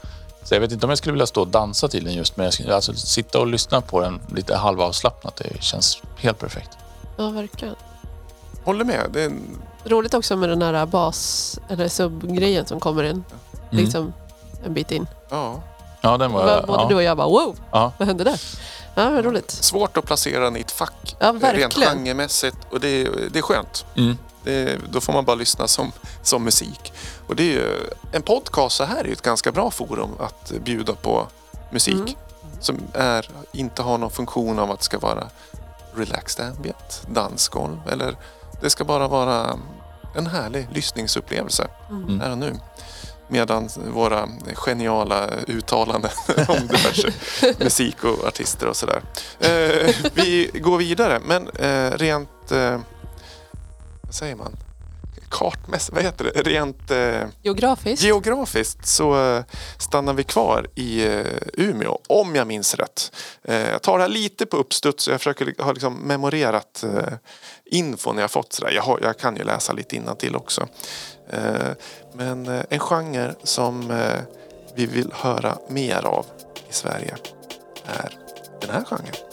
Så jag vet inte om jag skulle vilja stå och dansa till den just men jag skulle, alltså, sitta och lyssna på den lite halvavslappnat. Det känns helt perfekt. Ja, verkligen. Håller med. Det är en, Roligt också med den här bas eller sub-grejen som kommer in. Liksom en bit in. ja, Ja, den var... Både ja. du och jag bara wow, Ja. vad hände där? Ja, vad roligt. svårt att placera den i ett fack. Ja, Rent genremässigt. Och det är, det är skönt. Mm. Det, då får man bara lyssna som, som musik. Och det är ju, en podcast så här är ju ett ganska bra forum att bjuda på musik. Mm. Som är, inte har någon funktion av att det ska vara relaxed ambient, dansgolv eller det ska bara vara en härlig lyssningsupplevelse Mm. här och nu. Medan våra geniala uttalanden om diverse musik och artister och sådär. Eh, vi går vidare men eh, rent, eh, vad säger man? Kartmässigt, vad heter det? Rent eh, Geografiskt. geografiskt så eh, stannar vi kvar i eh, Umeå, om jag minns rätt. Eh, jag tar det här lite på uppstuds, jag försöker ha liksom memorerat eh, infon jag fått. Sådär. Jag, har, jag kan ju läsa lite till också. Eh, men eh, en genre som vi vill höra mer av i Sverige är den här genren.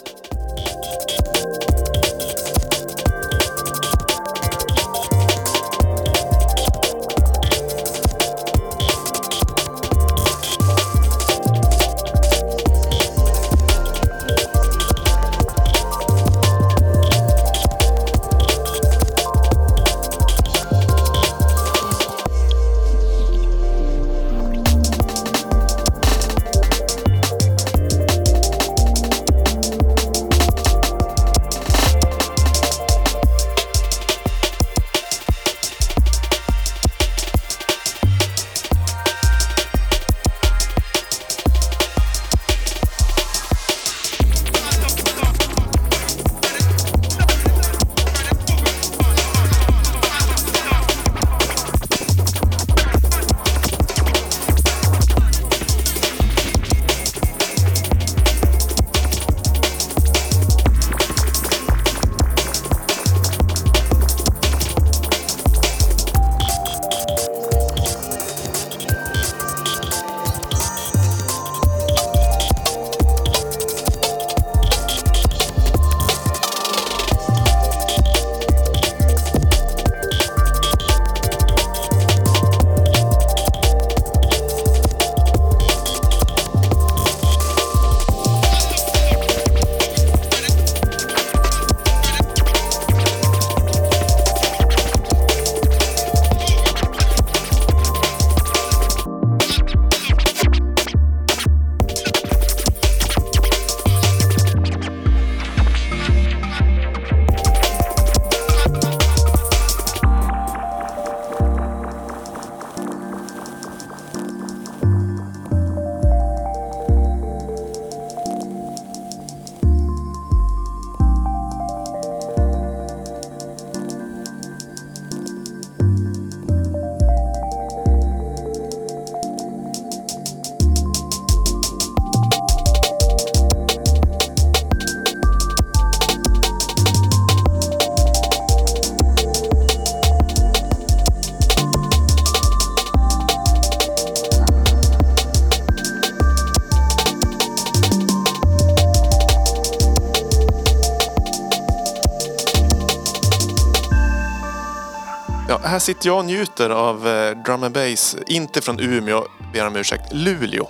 Sitter jag njuter av eh, drum and bass. Inte från Umeå, ber om ursäkt, Luleå.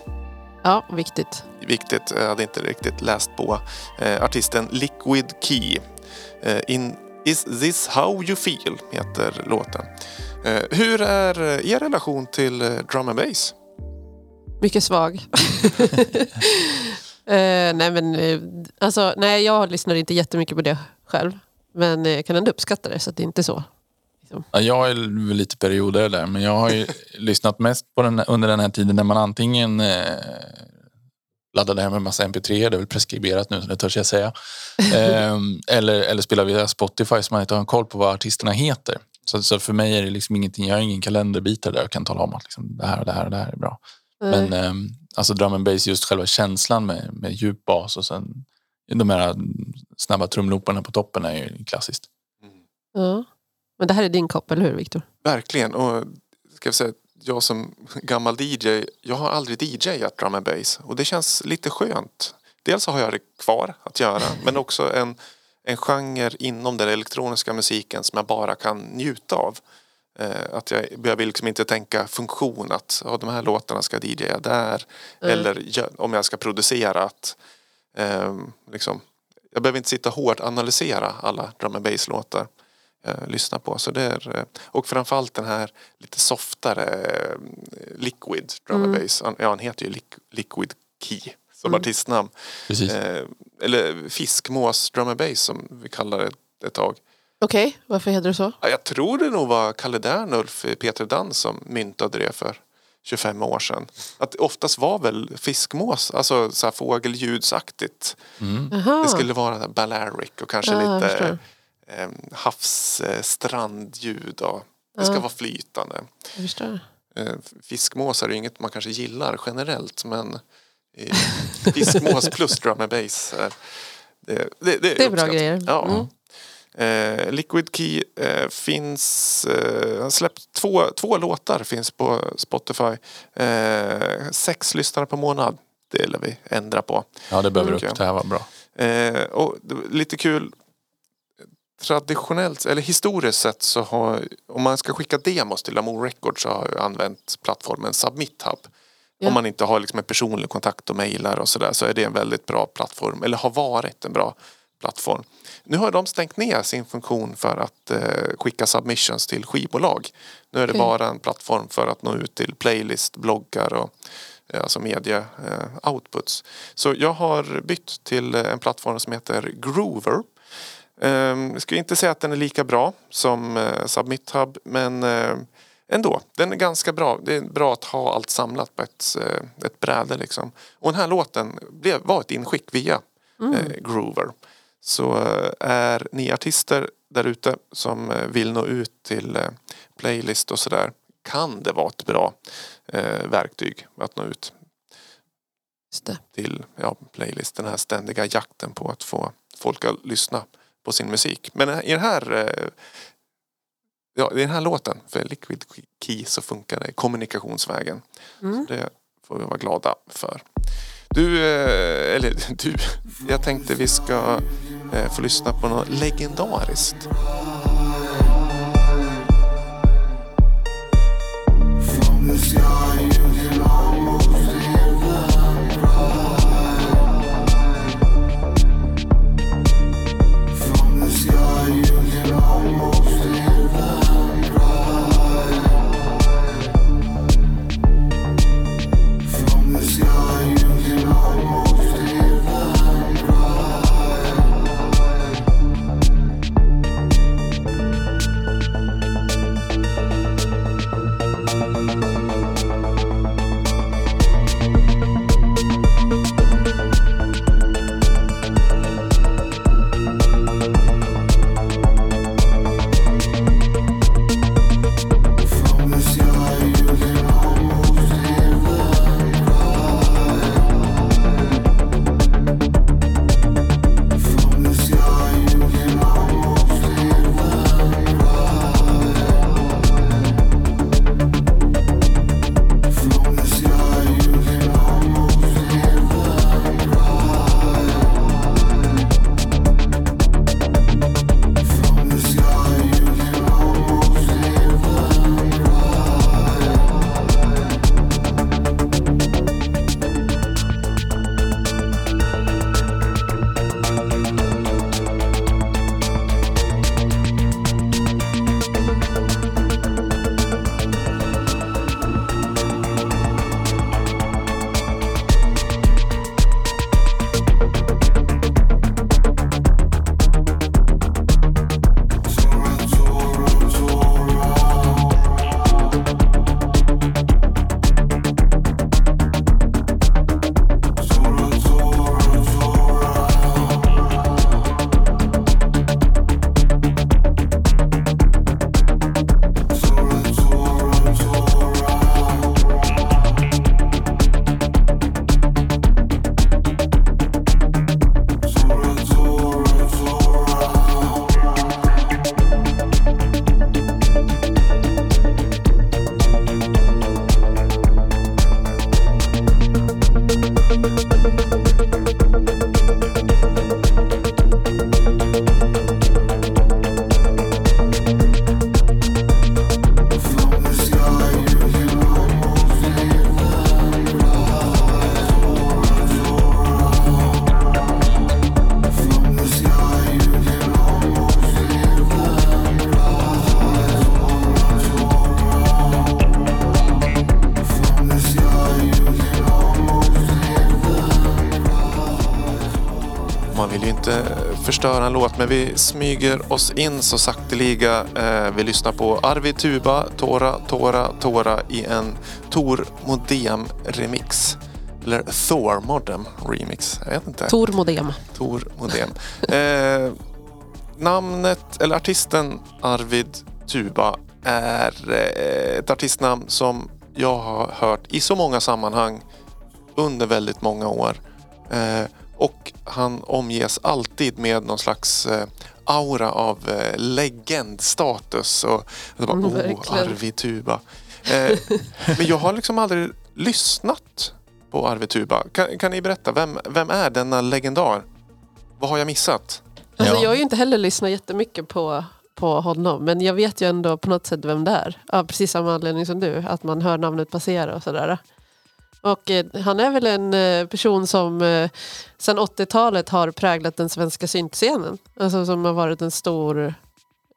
Ja, viktigt. Viktigt, jag hade inte riktigt läst på. Eh, artisten Liquid Key. Eh, in Is this how you feel heter låten. Eh, hur är eh, er relation till eh, drum and bass? Mycket svag. eh, nej, men, alltså, nej, jag lyssnar inte jättemycket på det själv. Men jag kan ändå uppskatta det, så att det är inte så. Ja, jag är lite perioder där, men jag har ju lyssnat mest på den under den här tiden när man antingen eh, laddade hem en massa mp3, det är väl preskriberat nu så det törs jag säga. Ehm, eller, eller spelar via Spotify så man inte har en koll på vad artisterna heter. Så, så för mig är det liksom ingenting, jag har ingen kalenderbitare där jag kan tala om att liksom, det här och det här och det här är bra. Men ehm, alltså drum and bass, just själva känslan med, med djup bas och sen de här snabba trumlooparna på toppen är ju klassiskt. Ja. Men det här är din kopp, eller hur Viktor? Verkligen. Och ska jag säga, jag som gammal DJ, jag har aldrig DJat drum and bass. Och det känns lite skönt. Dels har jag det kvar att göra, men också en, en genre inom den elektroniska musiken som jag bara kan njuta av. Eh, att jag, vill liksom inte tänka funktion att ja, de här låtarna ska DJa där. Eller gö- om jag ska producera att ehm, liksom, jag behöver inte sitta hårt och analysera alla drum and bass låtar eh, lyssna på. Så det är, eh, och framförallt den här lite softare eh, Liquid drum and bass. Ja, han heter ju Liq- Liquid Key som artistnamn. Precis. Eh, eller Fiskmås drum bass som vi kallar det ett tag. Okej, varför heter det så? Ja, jag tror det nog var Kalle Dernulf, eh, Peter Dans som myntade det för 25 år sedan. Att oftast var väl fiskmås, alltså så här fågelljudsaktigt. Aha. Det skulle vara balearic och kanske jag lite. Eh, havs, eh, det ska Ja. vara flytande. Jag förstår. Eh, fiskmåsar är ju inget man kanske gillar generellt men eh, fiskmås plus drum and bass. är- Det, det, det, Det är bra grejer. Ja. Mm. Eh, Liquid Key eh, finns, eh, släppt två, två låtar finns på Spotify. Eh, sex lyssnare per månad. Det lär vi ändra på. Ja, det behöver Okej. upp. Det här var bra. Eh, och lite kul. Traditionellt, eller historiskt sett så har, om man ska skicka demos till Lamour Records så har jag använt plattformen Submit Hub. Ja. Om man inte har liksom en personlig kontakt och mejlar och sådär så är det en väldigt bra plattform, eller har varit en bra plattform. Nu har de stängt ner sin funktion för att eh, skicka submissions till skivbolag. Nu är det Okej. bara en plattform för att nå ut till playlist, bloggar och eh, alltså media eh, outputs. Så jag har bytt till eh, en plattform som heter Groover. Um, jag skulle inte säga att den är lika bra som uh, Submit Hub men eh, ändå, den är ganska bra. Det är bra att ha allt samlat på ett, eh, ett bräde liksom. Och den här låten blev, var ett inskick via eh, Groover. Så eh, är ni artister där ute som eh, vill nå ut till eh, playlist och sådär kan det vara ett bra eh, verktyg att nå ut till ja, playlist. Den här ständiga jakten på att få folk att lyssna på sin musik. Men i den här eh, Ja, i den här låten för Liquid Key så funkar det kommunikationsvägen. Mm. Det får vi vara glada för. Du, eh, eller du, jag tänkte vi ska eh, få lyssna på något legendariskt. Förstöra en låt men vi smyger oss in så sakteliga. Eh, vi lyssnar på Arvid Tuba, Tora, Tora, Tora i en Tor Modem remix. Eller Thor Modem remix. Jag vet inte. Tor Modem. Tor Modem. Eh, namnet, eller artisten Arvid Tuba är eh, ett artistnamn som jag har hört i så många sammanhang under väldigt många år. Eh, han omges alltid med någon slags eh, aura av eh, legendstatus. Och jag bara, Mm, verkligen. Arvid Tuba. Eh, men jag har liksom aldrig lyssnat på Arvid Tuba. Kan, kan ni berätta, vem, vem är denna legendar? Vad har jag missat? Alltså, Ja. Jag har ju inte heller lyssnat jättemycket på, på honom men jag vet ju ändå på något sätt vem det är. Av precis samma anledning som du, att man hör namnet passera och sådär. Och eh, han är väl en eh, person som eh, sedan 80-talet har präglat den svenska syntscenen. Alltså som har varit en stor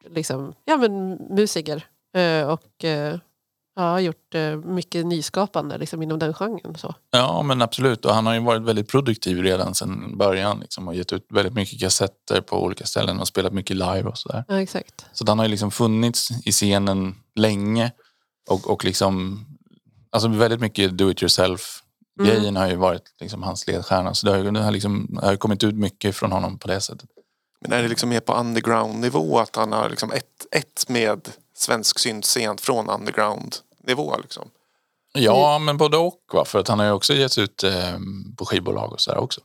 liksom, ja, men, musiker. Eh, och eh, ja, har gjort eh, mycket nyskapande liksom, inom den genren. Så. Ja, men absolut. Och han har ju varit väldigt produktiv redan sedan början. Liksom, och gett ut väldigt mycket kassetter på olika ställen och spelat mycket live och sådär. Ja, exakt. Så han har ju liksom funnits i scenen länge. Och, och liksom, alltså väldigt mycket do it yourself. Grejen har ju varit liksom hans ledstjärna. Så det har, det har, liksom, det har kommit ut mycket från honom på det sättet. Men är det liksom mer på underground-nivå att han har liksom ett, ett med svensk syntscen från underground-nivå? Liksom? Ja, men både och. Va? För att han har ju också getts ut eh, på skivbolag och sådär också.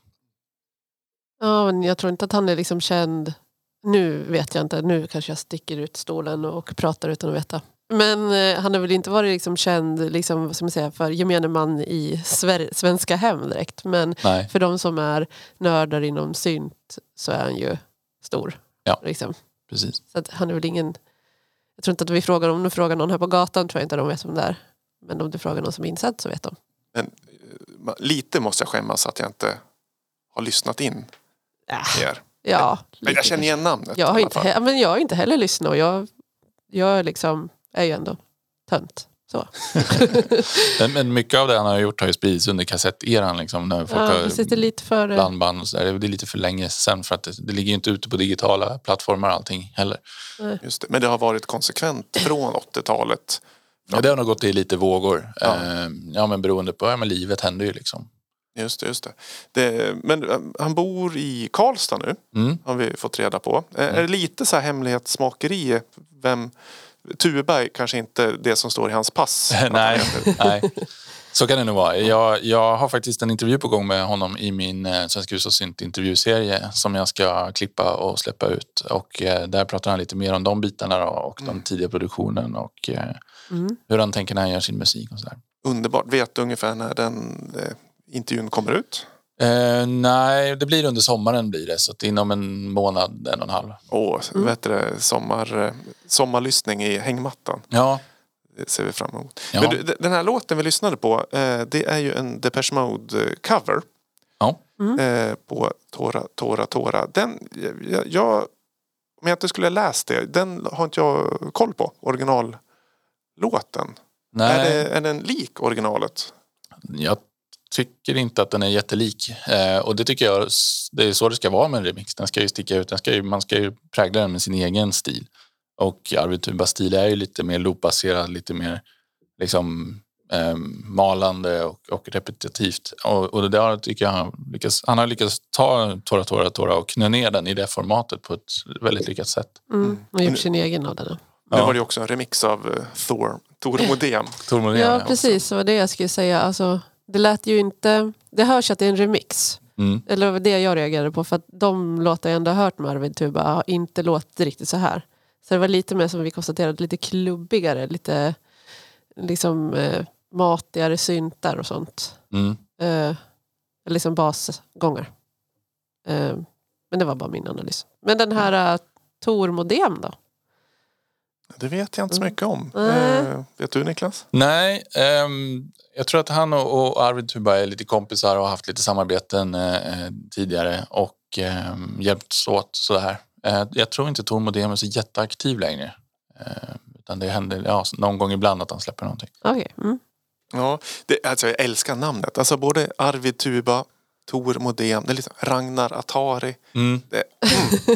Ja, men jag tror inte att han är liksom känd. Nu vet jag inte, nu kanske jag sticker ut stolen och pratar utan att veta. Men eh, han har väl inte varit liksom känd liksom, vad ska man säga, för gemene man i Sver- svenska hem direkt. Men Nej. för de som är nördar inom synt så är han ju stor. Ja. Liksom. Precis. Så att han är väl ingen... Jag tror inte att vi frågar om du frågar någon här på gatan tror jag inte de vet vem det är. Men om du frågar någon som är insatt så vet de. Men eh, lite måste jag skämmas att jag inte har lyssnat in Äh, er. ja, Men jag känner igen namnet. Jag har, inte, he- men jag har inte heller lyssnat och jag, jag är liksom, är ju ändå tönt. Så. Men, mycket av det han har gjort har ju spridits under kassetteran. Liksom, när folk ja, precis, det är lite för... eh, blandband och så där. Det är lite för länge sen för att det, det ligger ju inte ute på digitala plattformar allting heller. Just det. Men det har varit konsekvent från 80-talet. Ja, det har nog gått i lite vågor. Ja. Ja, ja men beroende på, ja men livet händer ju liksom. Just det, just det. det men eh, han bor i Karlstad nu, Mm. har vi fått reda på. Eh, Är det lite så här hemlighetsmakeri? Vem, Tuberg kanske inte det som står i hans pass. nej, nej, så kan det nog vara. Jag, jag har faktiskt en intervju på gång med honom i min eh, Svenska hus och synt intervjuserie som jag ska klippa och släppa ut. Och eh, där pratar han lite mer om de bitarna då, och den tidiga produktionen och eh, Mm. hur han tänker när han gör sin musik och sådär. Underbart. Vet du ungefär när den eh, intervjun kommer ut? Eh, nej, det blir under sommaren blir det. Så att inom en månad, en och en halv. Åh, vet du, det, sommar, eh, sommarlyssning i hängmattan. Ja, Det ser vi fram emot. Ja. Men du, den här låten vi lyssnade på, eh, det är ju en Depeche Mode-cover. ja. eh, på Tora, Tora, Tora. Den, jag, jag, om jag inte skulle ha läst det, den har inte jag koll på. Originallåten. Nej, Är, det, är den lik originalet? jag tycker inte att den är jättelik. Eh, och det tycker jag, det är så det ska vara med en remix. Den ska ju sticka ut, den ska ju, man ska ju prägla den med sin egen stil. Och Arvid Tubas stil är ju lite mer loopbaserad, lite mer liksom eh, malande och, och repetitivt. Och, och det där tycker jag han, lyckas, han har lyckats ta Tora Tora Tora och knö ner den i det formatet på ett väldigt lyckat sätt. Mm. Och gjort sin egen av den. Nu Ja. var det ju också en remix av eh, Thor, Tor Modem. Tor Modén, Ja, precis. Det var det jag skulle säga. Alltså, det lät ju inte... Det hörs att det är en remix. Mm. Eller det var det jag reagerade på. För att de låtar jag ändå hört med Arvid Tuba har inte låtit riktigt så här. Så det var lite mer som vi konstaterade, lite klubbigare. Lite liksom eh, matigare syntar och sånt. Mm. Eh, liksom basgångar. Eh, men det var bara min analys. Men den här uh, Tor Modem då? Det vet jag inte så mycket om. Eh, vet du Niklas? Nej, ehm, jag tror att han och, och Arvid Tuba är lite kompisar och har haft lite samarbeten eh, eh, tidigare och eh, hjälpts åt sådär. Eh, jag tror inte Tor Modem är så jätteaktiv längre. Eh, utan det händer ja, någon gång ibland att han släpper någonting. Okej. Mm. Ja, det, alltså jag älskar namnet. Alltså både Arvid Tuba, Tor Modén, det är liksom Ragnar Atari. Mm. Det,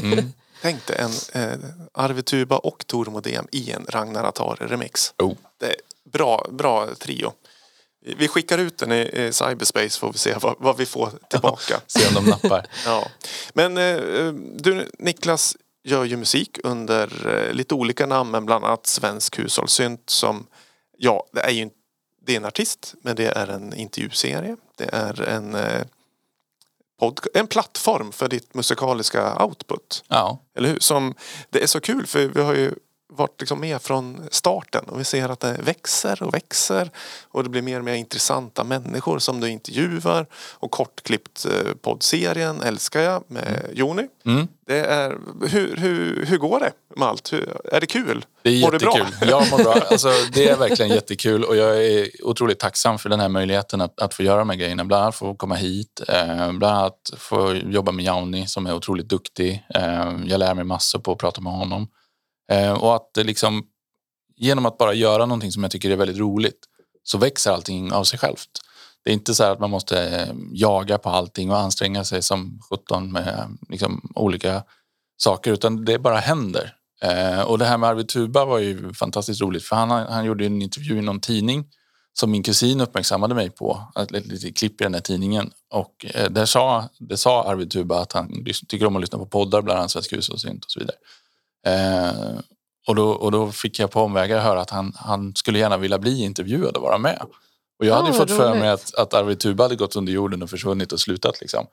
mm. Tänk dig en eh, Arvid Tuba och Tor Modén i en Ragnar Atari-remix. Oh. Det är bra, bra trio. Vi- skickar ut den i, cyberspace får vi se vad, vad vi får tillbaka. Se om de nappar. Ja. Men eh, du Niklas gör ju musik under eh, lite olika namn men bland annat Svensk hushållssynt som ja, det är ju inte- det är en artist men det är en intervjuserie. Det är en eh, en plattform för ditt musikaliska output. Ja. Eller hur? Som, det är så kul för vi har ju varit liksom med från starten och vi ser att det växer och växer och det blir mer och mer intressanta människor som du intervjuar och kortklippt eh, poddserien älskar jag med Joni. Mm. Det är, hur, hur, hur går det med allt? Hur, är det kul? Det är Mår du bra? jättekul. Jag mår bra. Alltså, det är verkligen jättekul och jag är otroligt tacksam för den här möjligheten att, att få göra de här grejerna. Bland annat få komma hit, eh, bland annat få jobba med Jauni som är otroligt duktig. Eh, jag lär mig massor på att prata med honom. Eh, och att eh, liksom, genom att bara göra någonting som jag tycker är väldigt roligt så växer allting av sig självt. Det är inte så här att man måste eh, jaga på allting och anstränga sig som 17 med liksom, olika saker utan det bara händer. Eh, och det här med Arvid Tuba var ju fantastiskt roligt för han, han gjorde en intervju i någon tidning som min kusin uppmärksammade mig på, ett litet klipp i den här tidningen. Och eh, där sa, det sa Arvid Tuba att han tycker om att lyssna på poddar, bland annat Svensk hushållssynt och så vidare. Eh, och, då, och då fick jag på omvägar höra att han, han skulle gärna vilja bli intervjuad och vara med. Och jag Ah, hade ju vad fått för mig att, att Arvid Tuba hade gått under jorden och försvunnit och slutat. Liksom.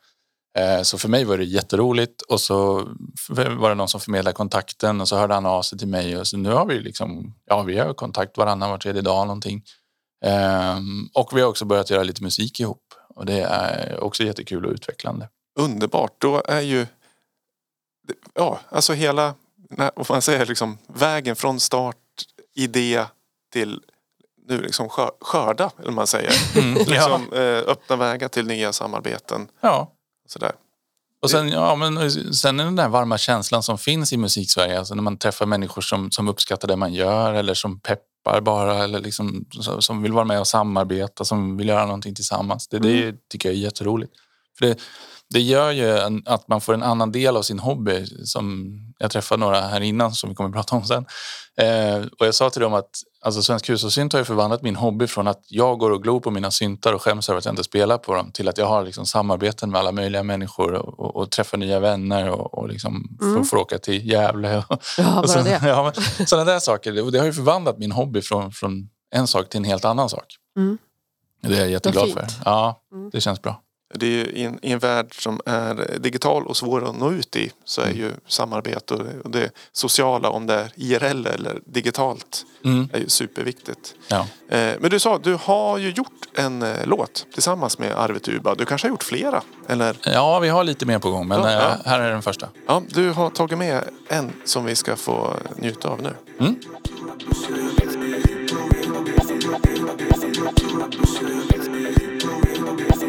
Eh, Så för mig var det jätteroligt och så var det någon som förmedlade kontakten och så hörde han av sig till mig och så nu har vi liksom, ja vi har kontakt varannan var tredje dag någonting. Ehm, Och vi har också börjat göra lite musik ihop och det är också jättekul och utvecklande. Underbart. Då är ju ja, alltså hela när, vad man säger, liksom, vägen från start, idé till nu liksom skör- skörda, eller man säger. Mm, ja. liksom, eh, öppna vägar till nya samarbeten. ja. Sådär. Och sen, ja, men sen är den där varma känslan som finns i musiksverige, alltså när man träffar människor som, som uppskattar det man gör eller som peppar bara eller liksom, som- vill vara med och samarbeta, som vill göra någonting tillsammans. Det, det tycker jag är jätteroligt. För det, det gör ju en, att man får en annan del av sin hobby. Som jag träffade några här innan som vi kommer att prata om sen. Eh, och jag sa till dem att alltså, Svensk hushållssynt har ju förvandlat min hobby från att jag går och glor på mina syntar och skäms över att jag inte spelar på dem till att jag har liksom, samarbeten med alla möjliga människor och, och, och träffar nya vänner och, och liksom, får, får åka till Gävle. Och, Ja, och så, det. ja, men, sådana där saker. Det, det har ju förvandlat min hobby från, från en sak till en helt annan sak. Mm. Det är jag jätteglad för. Ja, det känns bra det är ju i, en, i en värld som är digital och svår att nå ut i så är mm. ju samarbete och det, sociala, om det är IRL eller digitalt, mm. är ju superviktigt. Ja. Eh, men du sa, du har ju gjort en eh, låt tillsammans med Arvet Uba. Du kanske har gjort flera? Eller? Ja, vi har lite mer på gång, men ja, eh, ja. här är den första. Ja, du har tagit med en som vi ska få njuta av nu. Mm.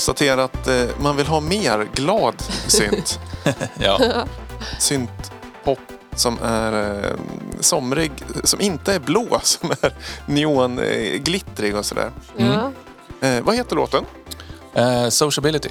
vi konstaterar att eh, man vill ha mer glad synt. Ja, Syntpop som är eh, somrig, som inte är blå, som är neonglittrig och sådär. Ja. Eh, vad heter låten? eh, sociability.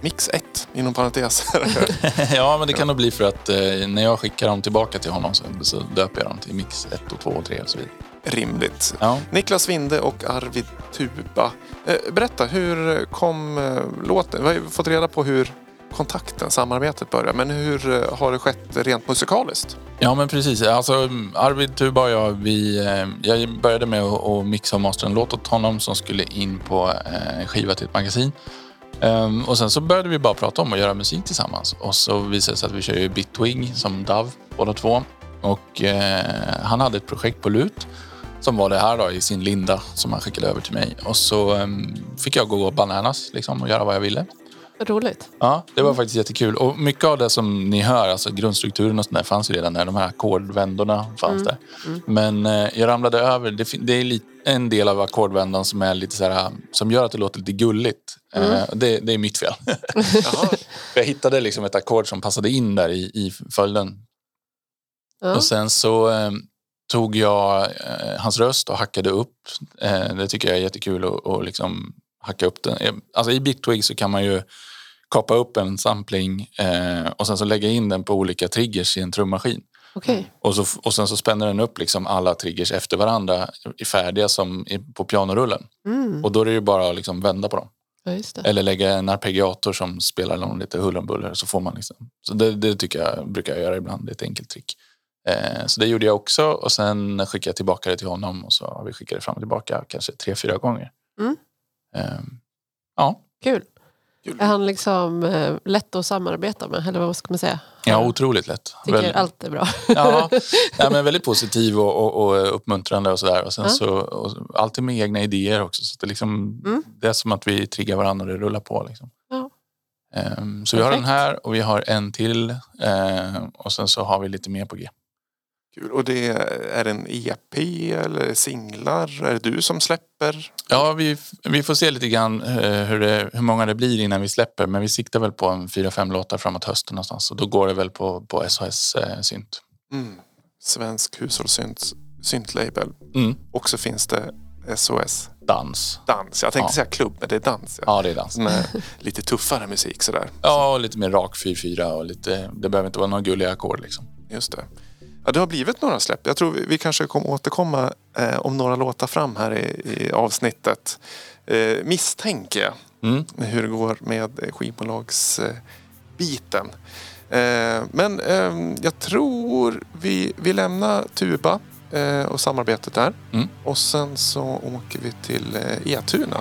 Mix 1 inom parentes. ja, men det kan nog bli för att eh, när jag skickar dem tillbaka till honom så, så döper jag dem till mix 1 och 2 och 3 och så vidare. Rimligt. Ja. Niklas Winde och Arvid Tuba. Eh, berätta, hur kom eh, låten? Vi har ju fått reda på hur kontakten, samarbetet började. Men hur eh, har det skett rent musikaliskt? Ja, men precis. Alltså, Arvid Tuba och jag, vi, jag började med att, mixa och mastra en låt åt honom som skulle in på en skiva till ett magasin. Ehm, och sen så började vi bara prata om att göra musik tillsammans. Och så visade det sig att vi kör ju Bitwing som Dove båda två. Och eh, han hade ett projekt på lut som var det här då i sin linda som han skickade över till mig. Och så ehm, fick jag gå bananas liksom, och göra vad jag ville. Roligt. Ja, det var faktiskt jättekul. Och mycket av det som ni hör, alltså grundstrukturen och sånt där, fanns ju redan där. De här ackordvändorna fanns där. Men eh, jag ramlade över, det, det är lite, en del av ackordvändan som är lite så här, som gör att det låter lite gulligt. Eh, det, det är mitt fel. Jaha. jag hittade liksom ett ackord som passade in där i, i följden. Ja. Och sen så eh, tog jag eh, hans röst och hackade upp. Eh, det tycker jag är jättekul att och liksom hacka upp den. Eh, Alltså i Bitwig så kan man ju kapa upp en sampling eh, och sen så lägga in den på olika triggers i en trummaskin. Okej. Och, så, och sen så spänner den upp liksom alla triggers efter varandra i färdiga som i, på pianorullen. Mm. Och då är det ju bara att liksom vända på dem. Ja. Eller lägga en arpeggiator som spelar någon lite huller om buller så får man liksom. Så det, det tycker jag brukar jag göra ibland. Det är ett enkelt trick. Eh, så det gjorde jag också och sen skickade jag tillbaka det till honom och så har vi skickat det fram och tillbaka kanske tre, fyra gånger. Mm. Eh, ja, Kul. Kul. Är han liksom eh, lätt att samarbeta med? Eller vad ska man säga? ja otroligt lätt. Tycker Väl- allt är bra. Ja, ja, men väldigt positiv och, och, och uppmuntrande och sådär. Och sen Ja. så, och alltid med egna idéer också. Så det, är liksom, Mm. det är som att vi triggar varandra och det rullar på. Liksom. Ja. Ehm, så vi har den Perfekt. här och vi har en till. ehm, och sen så har vi lite mer på G. Kul. Och det är en EP eller singlar? Är det du som släpper? Ja, vi, vi får se lite grann eh, hur, det, hur många det blir innan vi släpper. Men vi siktar väl på en fyra, fem låtar framåt hösten någonstans. Och då går det väl på, på SOS eh, Synt. Mm. Svensk hushållssynt syntlabel. Mm. Och så finns det SOS Dans. Dans. Jag tänkte Ja. säga klubb, men det är dans. Ja. Ja, det är dans. Med lite tuffare musik sådär. Ja, och lite mer rak 4-4 och lite, det behöver inte vara några gulliga ackord liksom. Just det. Ja, det har blivit några släpp. Jag tror vi, vi kanske kommer återkomma eh, om några låtar fram här i, i avsnittet. Eh, misstänker jag Mm. hur det går med eh, skivbolagsbiten. Eh, men eh, jag tror vi, vi lämnar Tuba eh, och samarbetet där. Mm. Och sen så åker vi till eh, Etuna.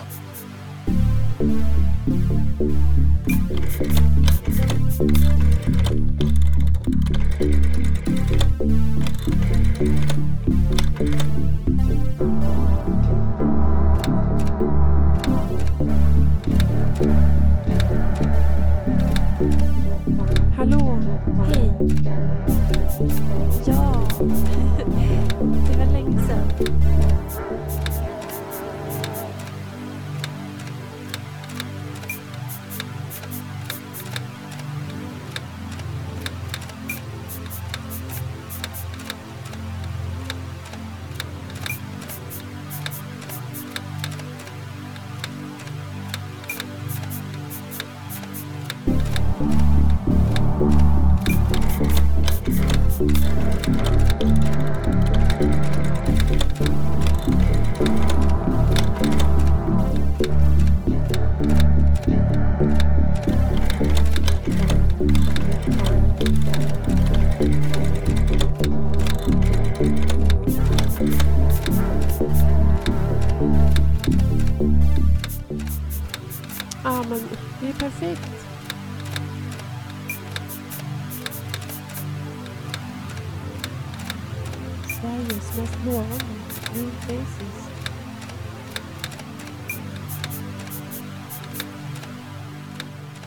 Lovande New Faces.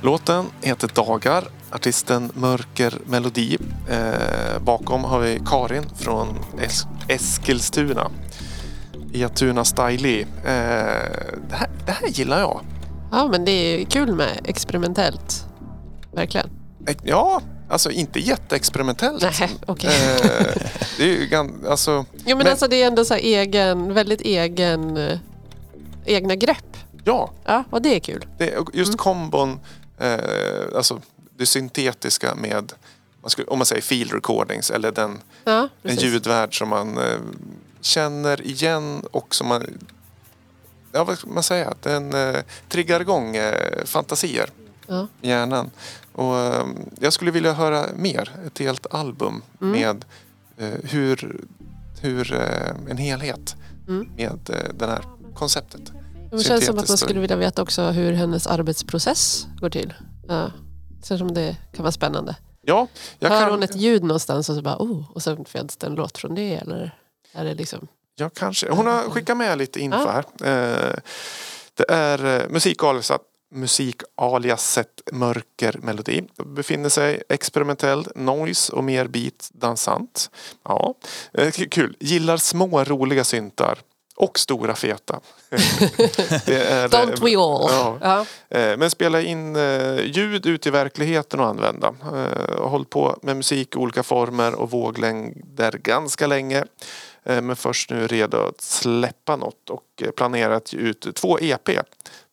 Låten heter Dagar. Artisten Mörker Melodi. Eh, bakom har vi Karin från es- Eskilstuna. Etuna Styli. Eh, det, här, det här gillar jag. Ja, men det är kul med experimentellt. Verkligen. Eh, Ja, alltså inte jätteexperimentellt. Nej, okej. Eh, det är ju gan- alltså, Jo, men, men- alltså det är ändå så egen, väldigt egen, eh, egna grepp. ja, Ja, och det är kul. det, just kombon, eh, alltså det syntetiska med, man skulle, om man säger field recordings eller den Ja, en ljudvärld som man eh, känner igen och som man, ja vad ska man säga, den eh, triggar igång eh, fantasier Ja. i hjärnan. Och, eh, jag skulle vilja höra mer, ett helt album Mm. med eh, hur, hur eh, en helhet Mm. med eh, det här konceptet. Det känns som att man skulle vilja veta också hur hennes arbetsprocess går till. Ja. Det känns som det kan vara spännande. Ja, jag Hör kan, hon ett ljud någonstans och så bara oh, och sen föds det en låt från det eller är det liksom Ja, kanske. Hon har skickat med lite info här. Eh, Det är eh, musikaliasat musikaliaset mörker melodi. Befinner sig experimentell noise och mer beat dansant. Ja, eh, kul. Gillar små roliga syntar. Och stora feta. Är, Don't we all? Ja. Eh, Men spela in eh, ljud ut i verkligheten och använda. Eh, Hållit på med musik i olika former och våglängder ganska länge. Eh, Men först nu redo att släppa något och eh, planerat att ge ut två EP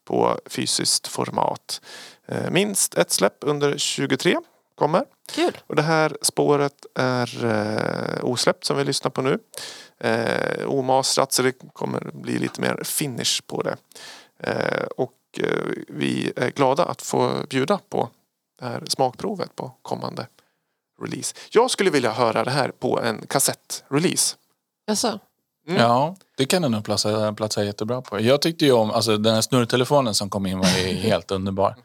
på fysiskt format. Eh, Minst ett släpp under 23 kommer. Kul. Och det här spåret är eh, osläppt som vi lyssnar på nu. Eh, omastrat så det kommer bli lite mer finish på det. Eh, och eh, vi är glada att få bjuda på det här smakprovet på kommande release. Jag skulle vilja höra det här på en kassettrelease. Jaså? Mm. Ja, det kan den nog platsa, platsa jättebra på. Jag tyckte ju om, alltså den här snurrtelefonen som kom in var helt underbar.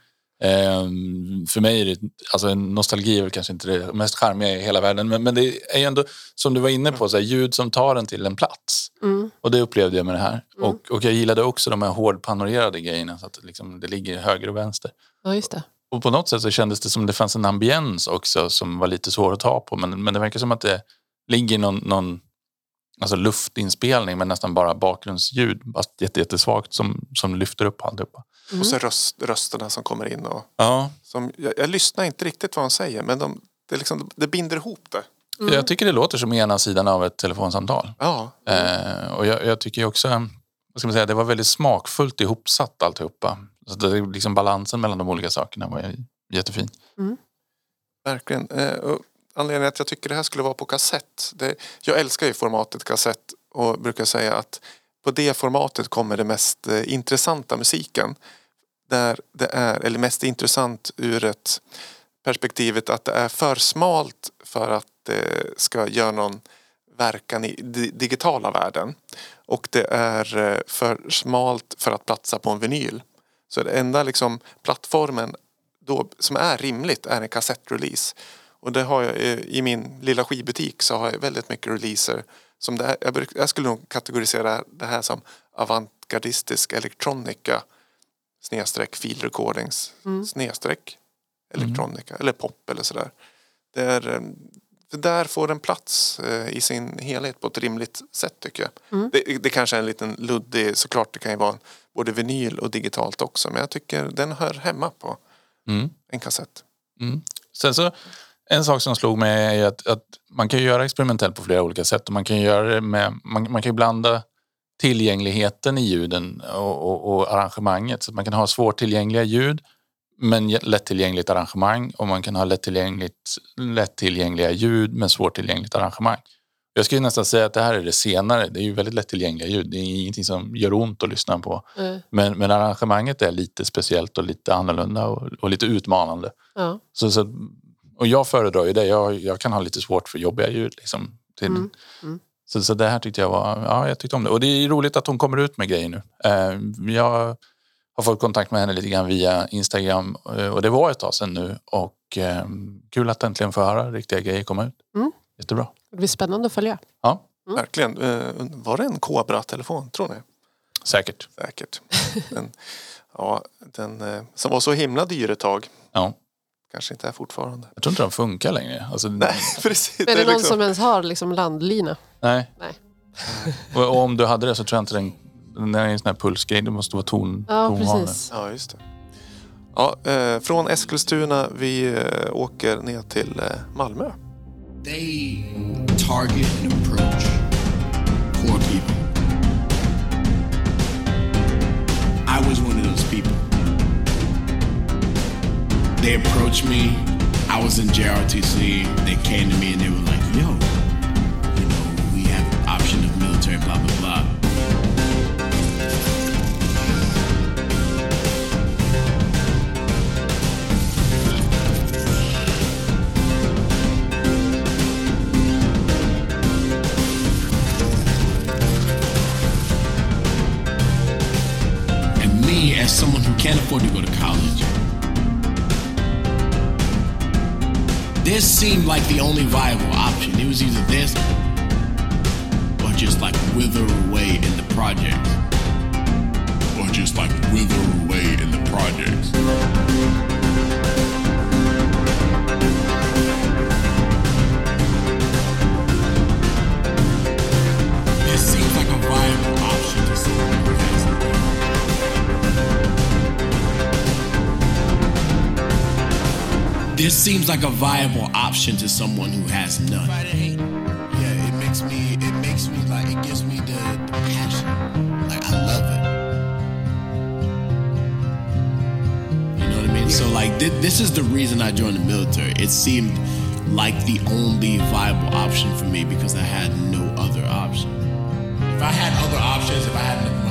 Ehm, för mig är det, alltså nostalgi är väl kanske inte det mest charmiga i hela världen. Men, men det är ju ändå, som du var inne på, så här, ljud som tar en till en plats. Mm. Och det upplevde jag med det här. Och, och jag gillade också de här hårdpanorerade grejerna så att det, liksom, det ligger höger och vänster. Ja, just det. Och på något sätt så kändes det som det fanns en ambiens också som var lite svår att ta på. Men, men det verkar som att det ligger någon, någon alltså luftinspelning med nästan bara bakgrundsljud. Fast jätte, jättesvagt som, som lyfter upp alltihopa. Och så röst, rösterna som kommer in. Och, Ja, som, jag, jag lyssnar inte riktigt vad de säger men de, det, liksom, det binder ihop det. jag tycker det låter som ena sidan av ett telefonsamtal. Ja, Eh, och jag, jag tycker ju också, vad ska man säga, det var väldigt smakfullt ihopsatt alltihopa. Så det, liksom balansen mellan de olika sakerna var jättefin. Verkligen. Eh, och anledningen att jag tycker det här skulle vara på kassett. Det, jag älskar ju formatet kassett och brukar säga att på det formatet kommer det mest eh, intressanta musiken. Där det är, eller mest intressant ur ett perspektivet att det är för smalt för att det ska göra någon verkan i digitala världen. Och det är eh, för smalt för att platsa på en vinyl. Så den enda liksom plattformen då, som är rimligt är en kassettrelease. Och det har jag eh, i min lilla skivbutik så har jag väldigt mycket releaser. Som det är, jag, bruk, jag skulle nog kategorisera det här som avantgardistisk elektronika snedstreck field recordings snedstreck elektronika eller pop eller sådär. Det, är, eh, där får en plats eh, i sin helhet på ett rimligt sätt tycker jag. Det, det kanske är en liten luddig, såklart det kan ju vara både vinyl och digitalt också men jag tycker den hör hemma på Mm. en kassett. Mm. Sen så, en sak som slog mig är att, att man kan göra experimentellt på flera olika sätt. Och man kan göra det med, man, man kan blanda tillgängligheten i ljuden och, och, och arrangemanget. Så man kan ha svårtillgängliga ljud men lättillgängligt arrangemang och man kan ha lättillgängligt, lättillgängliga ljud men svårtillgängligt arrangemang. Jag skulle nästan säga att det här är det senare. Det är ju väldigt lättillgängliga ljud. Det är ingenting som gör ont att lyssna på. Eh, Men, men arrangemanget är lite speciellt och lite annorlunda och, och lite utmanande. Ja. Så, så, och jag föredrar ju det. Jag, jag kan ha lite svårt för jobbiga ljud. Liksom, till, Mm, mm. Så, så det här tyckte jag var... Ja, jag tyckte om det. Och det är roligt att hon kommer ut med grejer nu. Eh, jag har fått kontakt med henne lite grann via Instagram eh, och det var ett tag sedan nu. Och eh, kul att äntligen få höra riktiga grejer komma ut. Mm. Jättebra. Det blir spännande att följa. Ja, Verkligen. Eh, Var det en Cobra-telefon tror ni? säkert. Säkert. Den, ja, den eh, som var så himla dyr ett tag. Ja. Kanske inte är fortfarande. Jag tror inte de funkar längre. Alltså, Nej, precis. Är det, är någon liksom- som ens har liksom landlina? Nej. Nej. Och, och om du hade det så tror jag inte den, Den är en sån här pulsgrej. Det måste vara ton, Ja, tonvanor. precis. Ja, just det. Ja, eh, från Eskilstuna, vi eh, åker ner till eh, Malmö. They target and approach poor people. They approached me. I was in JRTC. They came to me and they were like, yo, you know, we have option of military, blah, blah, blah. This seemed like the only viable option. It was either this or just like wither away in the projects. Or just like wither away in the projects. This seems like a viable option to someone who has none. Yeah, it makes me, it makes me like, it gives me the, the passion. Like, I love it. You know what I mean? So, like, thi- this is the reason I joined the military. It seemed like the only viable option for me because I had no other option. If I had other options, if I had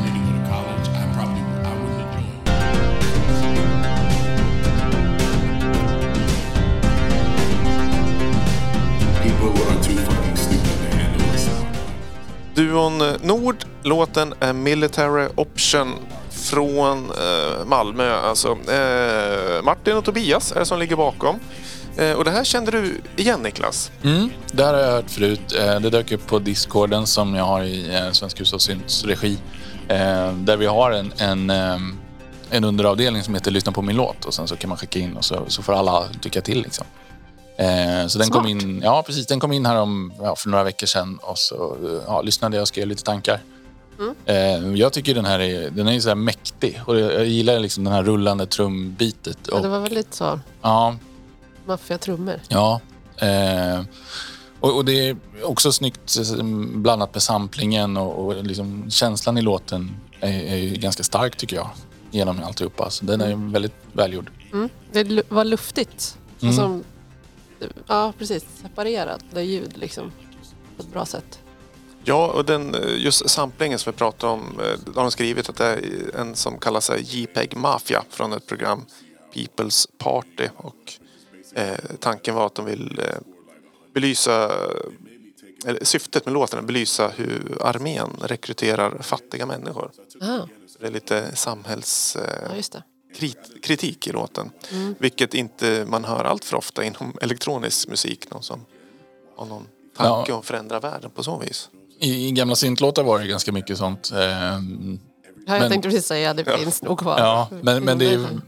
Duon Nord, låten är Military Option från eh, Malmö. Alltså, eh, Martin och Tobias är det som ligger bakom. Eh, och det här kände du igen Niklas? Mm, det här har jag hört förut. Eh, Det dök upp på discorden som jag har i eh, Svensk Hushållssynts regi. Eh, Där vi har en, en, eh, en underavdelning som heter Lyssna på min låt och sen så kan man skicka in och så, så får alla tycka till. Liksom. Eh, Så den kom, in, ja, precis, den kom in här om, ja, för några veckor sedan och så eh, ja, lyssnade jag och skrev lite tankar. Eh, Jag tycker den här är, den är så här mäktig och jag gillar liksom den här rullande trumbitet. Ja, Och, det var väldigt så ja, maffiga trummor. Ja. Eh, och, och det är också snyggt eh, blandat med samplingen och, och liksom känslan i låten är, är ganska stark tycker jag. Genom alltihopa. Så den är väldigt välgjord. Mm. Det var luftigt. Mm. Ja, precis. Separerade ljud liksom. På ett bra sätt. Ja, och den, eh, just samplingen som vi pratade om, eh, har de skrivit att det är en som kallar sig JPEG Mafia från ett program People's Party. Och eh, tanken var att de vill eh, belysa, eller syftet med låten är att belysa hur armén rekryterar fattiga människor. Ah, Så det är lite samhällskritik ja, eh, det. Krit- kritik i låten. Vilket inte man hör allt för ofta inom elektronisk musik. Någon som har någon tanke om att förändra världen på så vis. I, I gamla syntlåtar var det ganska mycket sånt. Eh, Ja, jag Men- tänkte precis säga det finns nog kvar. ja, men, men det är. Mm.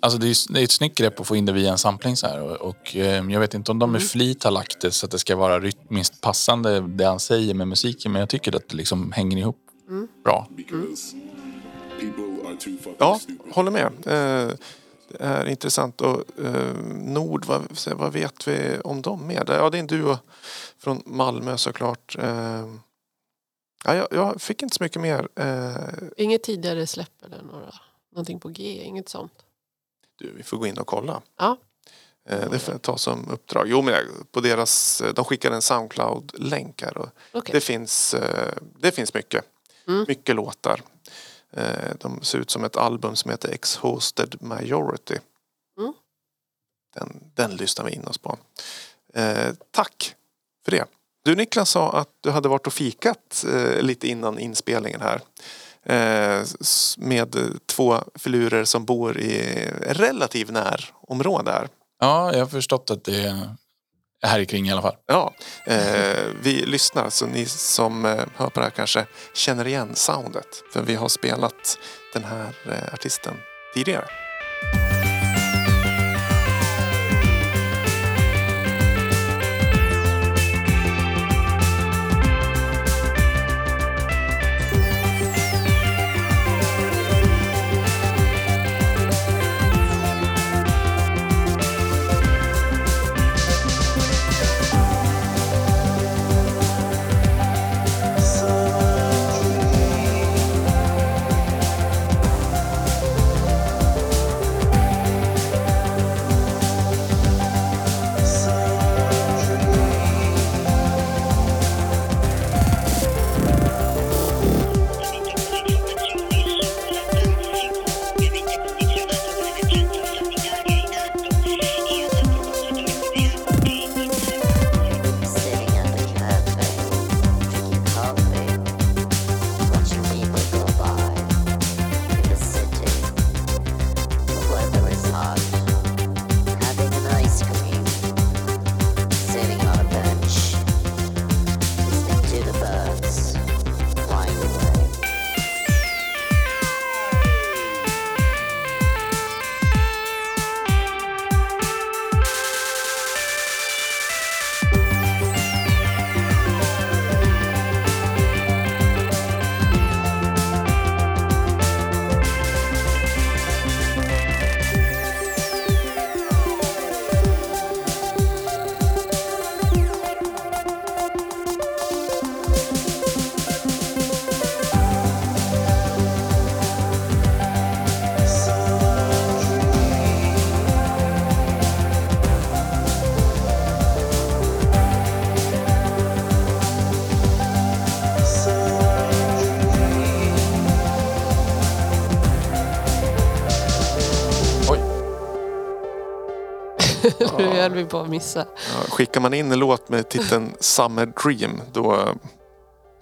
Alltså det, är, det är ett snyggt grepp att få in det via en sampling så här. Och, och eh, jag vet inte om de med flit har lagt det så att det ska vara rytmiskt passande det han säger med musiken. Men jag tycker att det liksom hänger ihop bra. Ja, håller med. Eh, Det är intressant. Och eh, Nord, vad, vad vet vi om dem mer? Ja, det är en duo från Malmö såklart. Eh, Ja, jag, jag fick inte så mycket mer. Inget tidigare släpp eller några, någonting på G, inget sånt. Du, vi får gå in och kolla. Ja. Det får jag ta som uppdrag. Jo, men på deras, de skickade en Soundcloud-länk här. Och Okej. det, finns, det finns mycket. Mm. Mycket låtar. Eh, De ser ut som ett album som heter Ex-Hosted Majority. Mm. Den, den lyssnar vi in oss på. Eh, tack för det. Du Niklas sa att du hade varit och fikat eh, lite innan inspelningen här. Eh, med två filurer som bor i relativt närområde här. Ja, jag har förstått att det är här kring i alla fall. Ja, eh, vi lyssnar så ni som eh, hör på det här kanske känner igen soundet. För vi har spelat den här eh, artisten tidigare. Höll vi på att missa. Ja, skickar man in en låt med titeln Summer Dream då,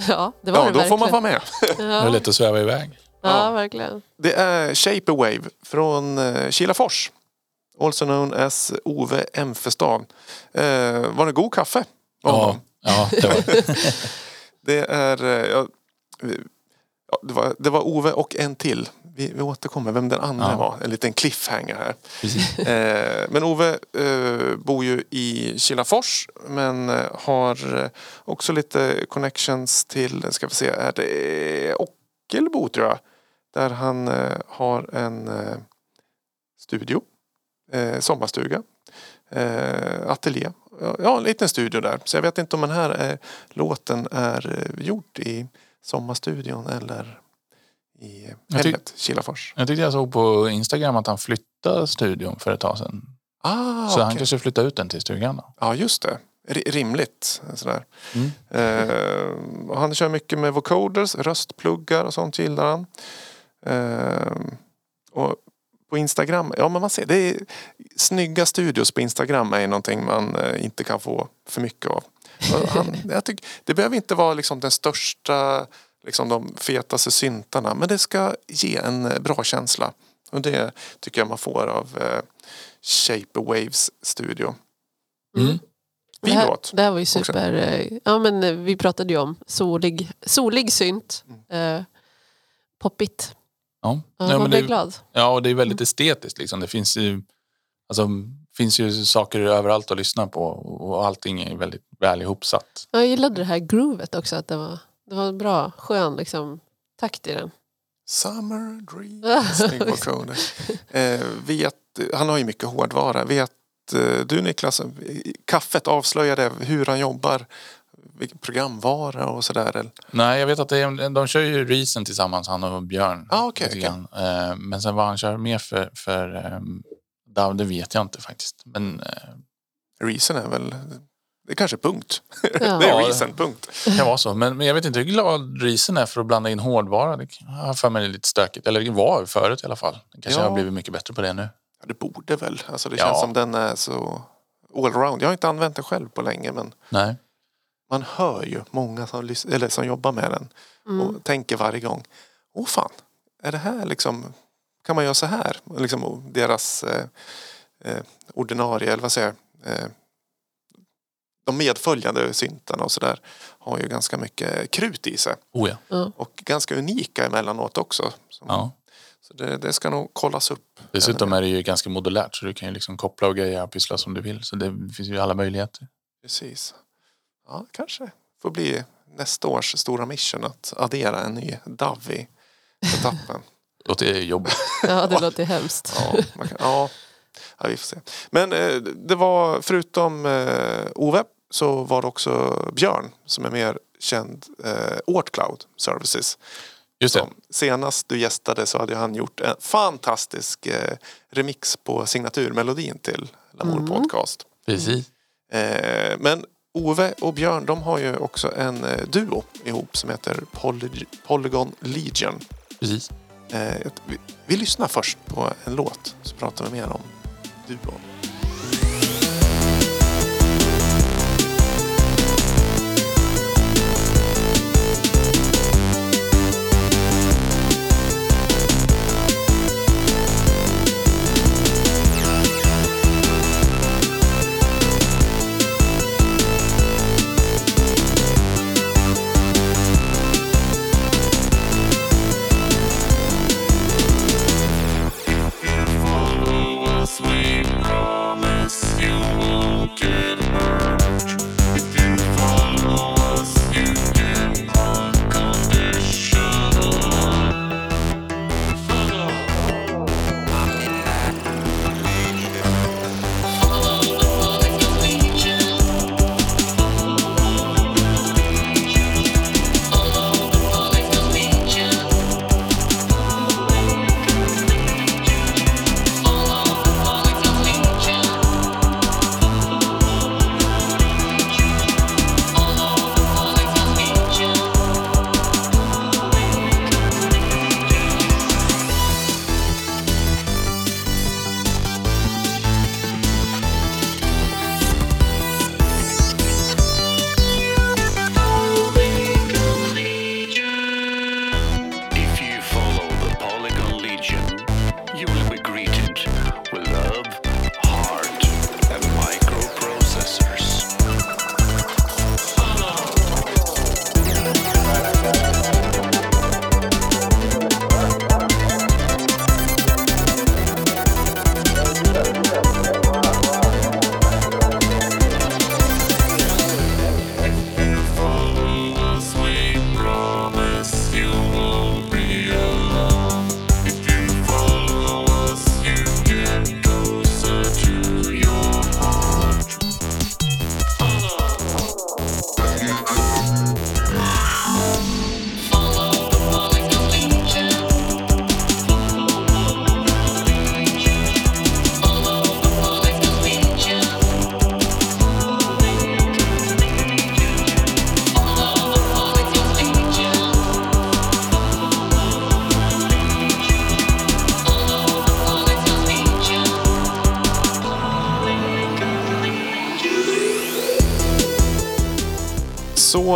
Ja, det var ja, det då får man vara verkligen. med. Det är Ja, lätt att sväva iväg. ja, verkligen. Det är Shape a Wave från eh, Kilafors. Also known as Ove Emfestad. Eh, var det god kaffe? Ja, ja det var Det är... eh, Ja, ja, det, var, det var Ove och en till. Vi, vi återkommer vem den andra Ja. var. En liten cliffhanger här. Eh, men Ove eh, bor ju i Kilafors men eh, har eh, också lite connections till, ska vi se, är det Ockelbo tror jag. Där han eh, har en eh, studio, eh, sommarstuga, eh, ateljé. Ja, en liten studio där. Så jag vet inte om den här eh, låten är eh, gjord i sommarstudion eller i hemmet, Kilafors. Jag tyckte jag såg på Instagram att han flyttade studion för ett tag sedan. Ah, Så han okej. kanske flyttade ut den till stugan då. Ja, just det. R- rimligt. Sådär. Mm. Eh, han kör mycket med vocoders, röstpluggar och sånt gillar han. Eh, och på Instagram, ja men man ser, det är snygga studios på Instagram är någonting man eh, inte kan få för mycket av. Han, jag tycker, det behöver inte vara liksom den största, liksom de fetaste syntarna, men det ska ge en bra känsla. Och det tycker jag man får av eh, Shape Waves studio. Mm. Det Fin här, det här var ju super... eh, Ja, men eh, vi pratade ju om solig, solig synt. Eh, poppigt. Ja, Ja, ja, man men blir det, glad. ja och det är väldigt estetiskt. Liksom. Det finns ju, alltså, finns ju saker överallt att lyssna på och allting är väldigt väl ihopsatt. Jag gillade det här groovet också. Att det var, det var en bra, skön liksom, takt i den. Summer Dream. Snygg eh, vet, han har ju mycket hårdvara. Vet eh, du Niklas, kaffet avslöjade hur han jobbar? Vilken programvara och sådär? Nej, jag vet att det är, de kör ju Reason tillsammans, han och Björn. Ah, okej. grann. Eh, Men sen vad han kör mer för, för DAW, det vet jag inte faktiskt. Men eh, Reason är väl, det är kanske punkt. Ja. det är. Reason, punkt. det kan vara så. Men, men jag vet inte hur glad Reason är för att blanda in hårdvara. Det har för mig lite stökigt. Eller det var förut i alla fall. Det kanske Ja. har blivit mycket bättre på det nu. Ja, det borde väl. Alltså det Ja. känns som den är så allround. Jag har inte använt den själv på länge men Nej. man hör ju många som, eller som jobbar med den Mm. och tänker varje gång. Åh fan, är det här liksom, kan man göra så här? Liksom deras eh, eh, ordinarie, eller vad säger jag, eh, de medföljande syntarna och sådär har ju ganska mycket krut i sig. Oh ja. Och ganska unika emellanåt också. Så, ja. så det, det ska nog kollas upp. Dessutom är det ju ganska modulärt så du kan ju liksom koppla och greja och pyssla som du vill. Så det finns ju alla möjligheter. Precis. Ja, kanske får bli nästa års stora mission att addera en ny DAV i etappen. Låter jobbigt. Ja, det låter hemskt. Ja, man kan, ja. ja, vi får se. Men eh, det var förutom eh, Ove så var det också Björn som är mer känd eh, åt Cloud Services. Just det. Som senast du gästade så hade han gjort en fantastisk eh, remix på signaturmelodin till Lamour Podcast. Precis. Eh, men Ove och Björn de har ju också en eh, duo ihop som heter Poly- Polygon Legion. Precis. Eh, vi, vi lyssnar först på en låt så pratar vi mer om duon.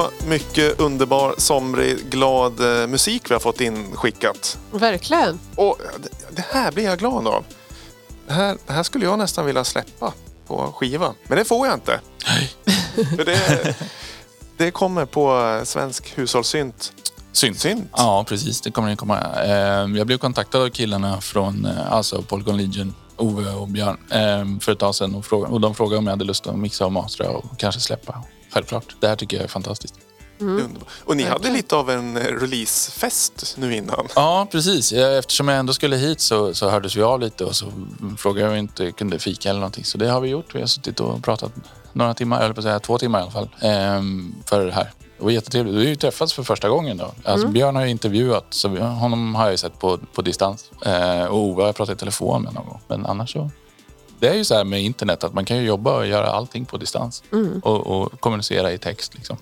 Så mycket underbar, somrig, glad eh, musik vi har fått inskickat. Verkligen. Och det, här blir jag glad av. Det här, det här skulle jag nästan vilja släppa på skiva. Men det får jag inte. För det, det kommer på eh, svensk hushållssynt. Synt. Synt. Ja, precis. Det kommer det komma. Eh, Jag blev kontaktad av killarna från eh, alltså Polygon Legion, Ove och Björn, eh, för ett tag sedan. Och de frågade om jag hade lust att mixa och mastra och kanske släppa. Självklart. Det här tycker jag är fantastiskt. Underbar. Och ni hade lite av en eh, releasefest nu innan. Ja, precis. Jag- Eftersom jag ändå skulle hit så, så hördes vi av lite och så frågade jag om vi inte kunde fika eller någonting. Så det har vi gjort. Vi har suttit och pratat några timmar, eller på att säga två timmar i alla fall, ehm, för det här. Det var jättetrevligt. Vi har ju träffats för första gången då. Alltså, Björn har ju intervjuat, så honom har jag ju sett på, på distans. Eh, och Ove har jag pratat i telefon med någon gång. Men annars så... Det är ju så här med internet att man kan ju jobba och göra allting på distans. Och, och kommunicera i text liksom.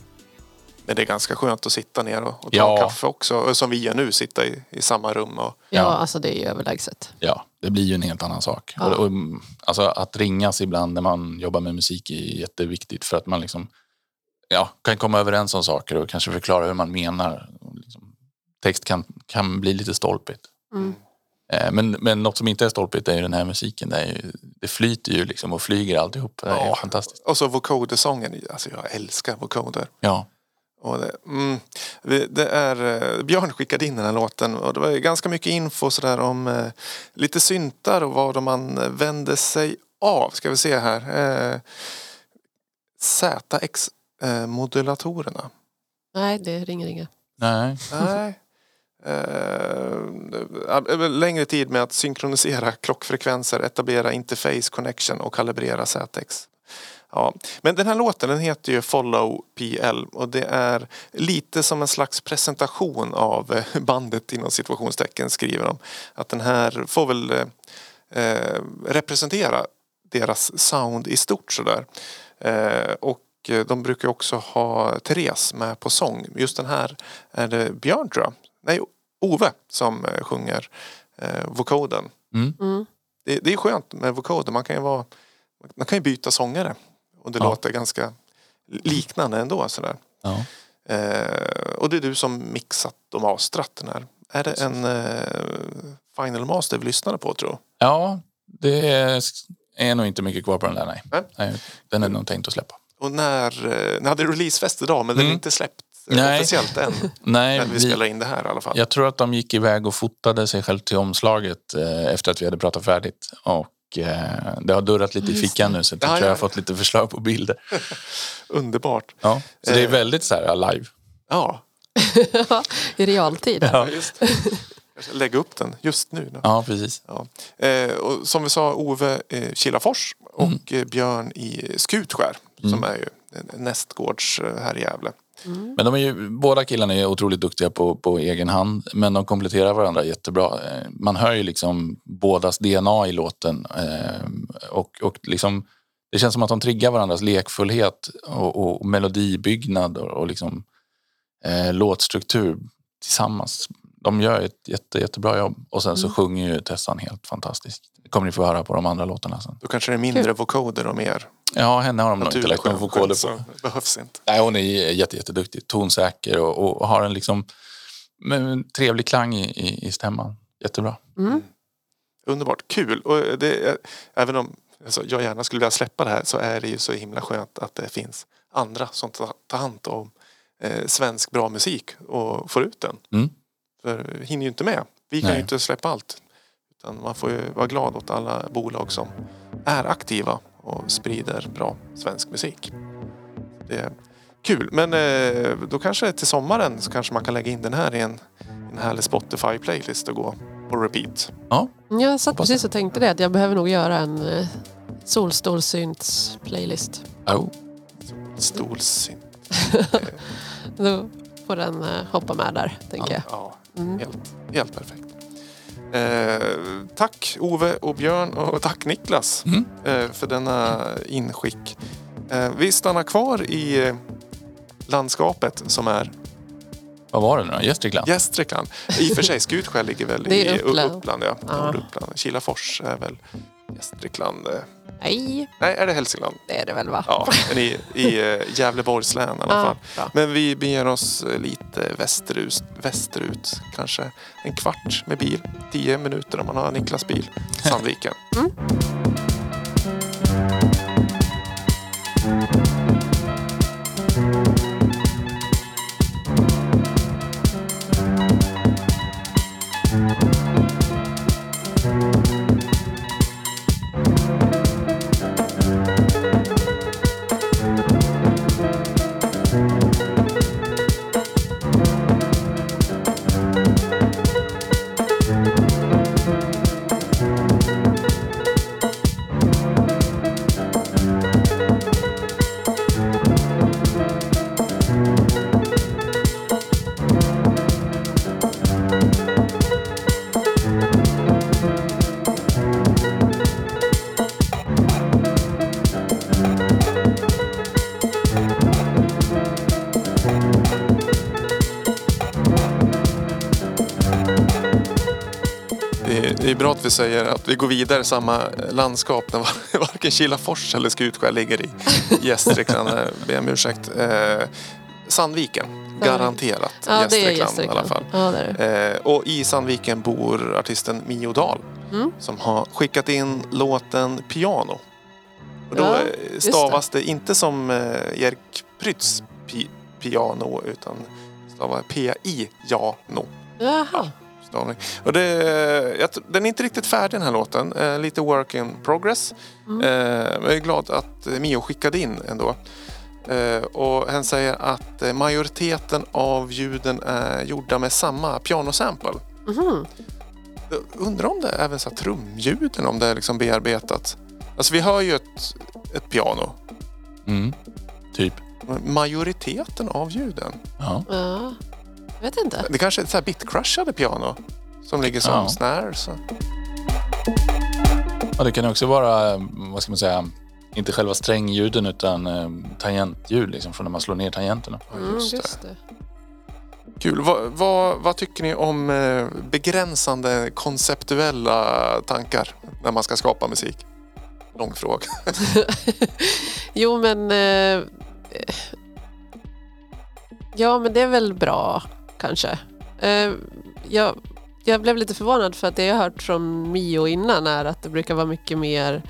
Men det är ganska skönt att sitta ner och, och ta Ja. kaffe också. Och Som vi gör nu, sitta i, i samma rum. Och, Ja, Ja. alltså det är ju överlägset. Ja, det blir ju en helt annan sak. Ja. Och, och, alltså, att ringas ibland när man jobbar med musik är jätteviktigt för att man liksom, ja, kan komma överens om saker och kanske förklara hur man menar. Liksom, text kan, kan bli lite stolpigt. Mm. Eh, Men, men något som inte är stolpigt är ju den här musiken. Det, ju, det flyter ju liksom och flyger alltihop. Det är Ja. fantastiskt. och så vocoder-sången. Alltså jag älskar vocoder. Ja. Och det, mm, det är, eh, Björn skickade in den här låten och det var ganska mycket info sådär om eh, lite syntar och vad man eh, vände sig av. Ska vi se här. Eh, ZX-modulatorerna. Nej, det ringer inga. Nej. Nej. Eh, eh, längre tid med att synkronisera klockfrekvenser, etablera interface connection och kalibrera ZX. Ja. Men den här låten den heter ju Follow PL och det är lite som en slags presentation av eh, bandet inom situationstecken skriver de. Att den här får väl eh, eh representera deras sound i stort sådär. Eh, och de brukar också ha Therese med på sång. Just den här är det Björn tror jag. Nej, Ove som eh, sjunger eh, vokoden. Mm. Mm. Det, det är skönt med vokoden. Man kan ju, vara, man kan ju byta sångare. Och det Ja. låter ganska liknande ändå. Sådär. Ja. Eh, och det är du som mixat och mastrat den här. Är det en eh, final master vi lyssnade på tror ja, det är, är nog inte mycket kvar på den där. Nej. Nej. nej den är nog tänkt att släppa. Och när, eh, ni hade releasefest idag men den är Mm. inte släppt Nej. officiellt än. Nej, Men vi spelar in det här i alla fall. Jag tror att de gick iväg och fotade sig själv till omslaget eh, efter att vi hade pratat färdigt. Och eh, det har durrat lite i fickan nu så jag tror Ja, jag ja. har fått lite förslag på bilder. Underbart. Ja. Så det är Eh. väldigt så här live. Ja, I realtid. Ja. just lägga upp den just nu. Då. Ja, precis. Ja. Eh, och som vi sa, Ove eh, Kilafors och eh, Björn i Skutskär som är ju nästgårds eh, här i Gävle. Men de är ju, båda killarna är otroligt duktiga på, på egen hand, men de kompletterar varandra jättebra. Eh, Man hör ju liksom bådas DNA i låten eh, och, och liksom, det känns som att de triggar varandras lekfullhet och, och melodibyggnad och, och liksom, eh, låtstruktur tillsammans. De gör ett jätte, jättebra jobb och sen så sjunger ju Tessan helt fantastiskt. Det kommer ni få höra på de andra låtarna sen. Då kanske det är mindre vokoder och mer Ja, henne har de nog inte lagt någon vokoder på. behövs inte. Nej, hon är jätte, jätteduktig, tonsäker och, och har en liksom en trevlig klang i, i, i stämman. Jättebra. Mm. Underbart, kul. Och det är, även om alltså, jag gärna skulle vilja släppa det här så är det ju så himla skönt att det finns andra som tar, tar hand om eh, svensk bra musik och får ut den. Mm. För vi hinner ju inte med. Vi kan Nej. ju inte släppa allt. Utan man får ju vara glad åt alla bolag som är aktiva och sprider bra svensk musik. Det är kul. Men eh, då kanske till sommaren så kanske man kan lägga in den här i en, en härlig Spotify-playlist och gå på repeat. Ja, Jag satt Hoppas precis och tänkte det att jag behöver nog göra en Solstolsynts playlist. oh. Stolsynt. Då får den eh, hoppa med där, tänker jag. Ja, Mm. helt, helt perfekt. Eh, tack Ove och Björn och tack Niklas Mm. eh, för denna inskick. Eh, vi stannar kvar i landskapet som är Vad var det nu då? Gästrikland? Gästrikland. I och för sig Skutskär ligger väl i Uppland. Uppland ja. Ja. Norduppland. Kilafors är väl Gästrikland. eh, Nej, Nej, är det Hälsingland? det är det väl va? Ja, men i, i eh, Gävleborgs län i alla Ja, fall. bra. Men vi beger oss eh, lite västerut, västerut. Kanske en kvart med bil. Tio minuter om man har Niklas bil. Sandviken. Det går vidare i samma eh, landskap när var- varken Kilafors eller Skutskär ligger i Gästrikland. Eh, Be om ursäkt. Eh, Sandviken. Garanterat Ja, det Gästrikland i alla fall. Ja, det det. Eh, och i Sandviken bor artisten Mio Dahl Mm. som har skickat in låten Piano. Och då Ja, eh, stavas det. inte som eh, Erik Prytz pi, piano utan stavas P-I-jano. Jaha. Stavning. Och det, den är inte riktigt färdig den här låten. Eh, lite work in progress. Mm. Eh, men jag är glad att eh, Mio skickade in ändå. Eh, och han säger att majoriteten av ljuden är gjorda med samma pianosample. Jag undrar om det är även så här trumljuden, om det är liksom bearbetat. Alltså vi hör ju ett, ett piano. Mm. Typ. Majoriteten av ljuden. Ja. Ja. Jag vet inte. Det kanske är ett så här bitcrushade piano. Som ligger som Ja. snare. Så. ja, det kan också vara, eh, vad ska man säga, inte själva strängljuden utan eh, tangentljud liksom, från när man slår ner tangenterna. Ja, Mm, just det. just det. Kul. Vad, vad, vad tycker ni om eh, begränsande konceptuella tankar när man ska skapa musik? Lång fråga. Jo men... Eh, ja men det är väl bra kanske. Eh, jag, jag blev lite förvånad för att det jag har hört från Mio innan är att det brukar vara mycket mer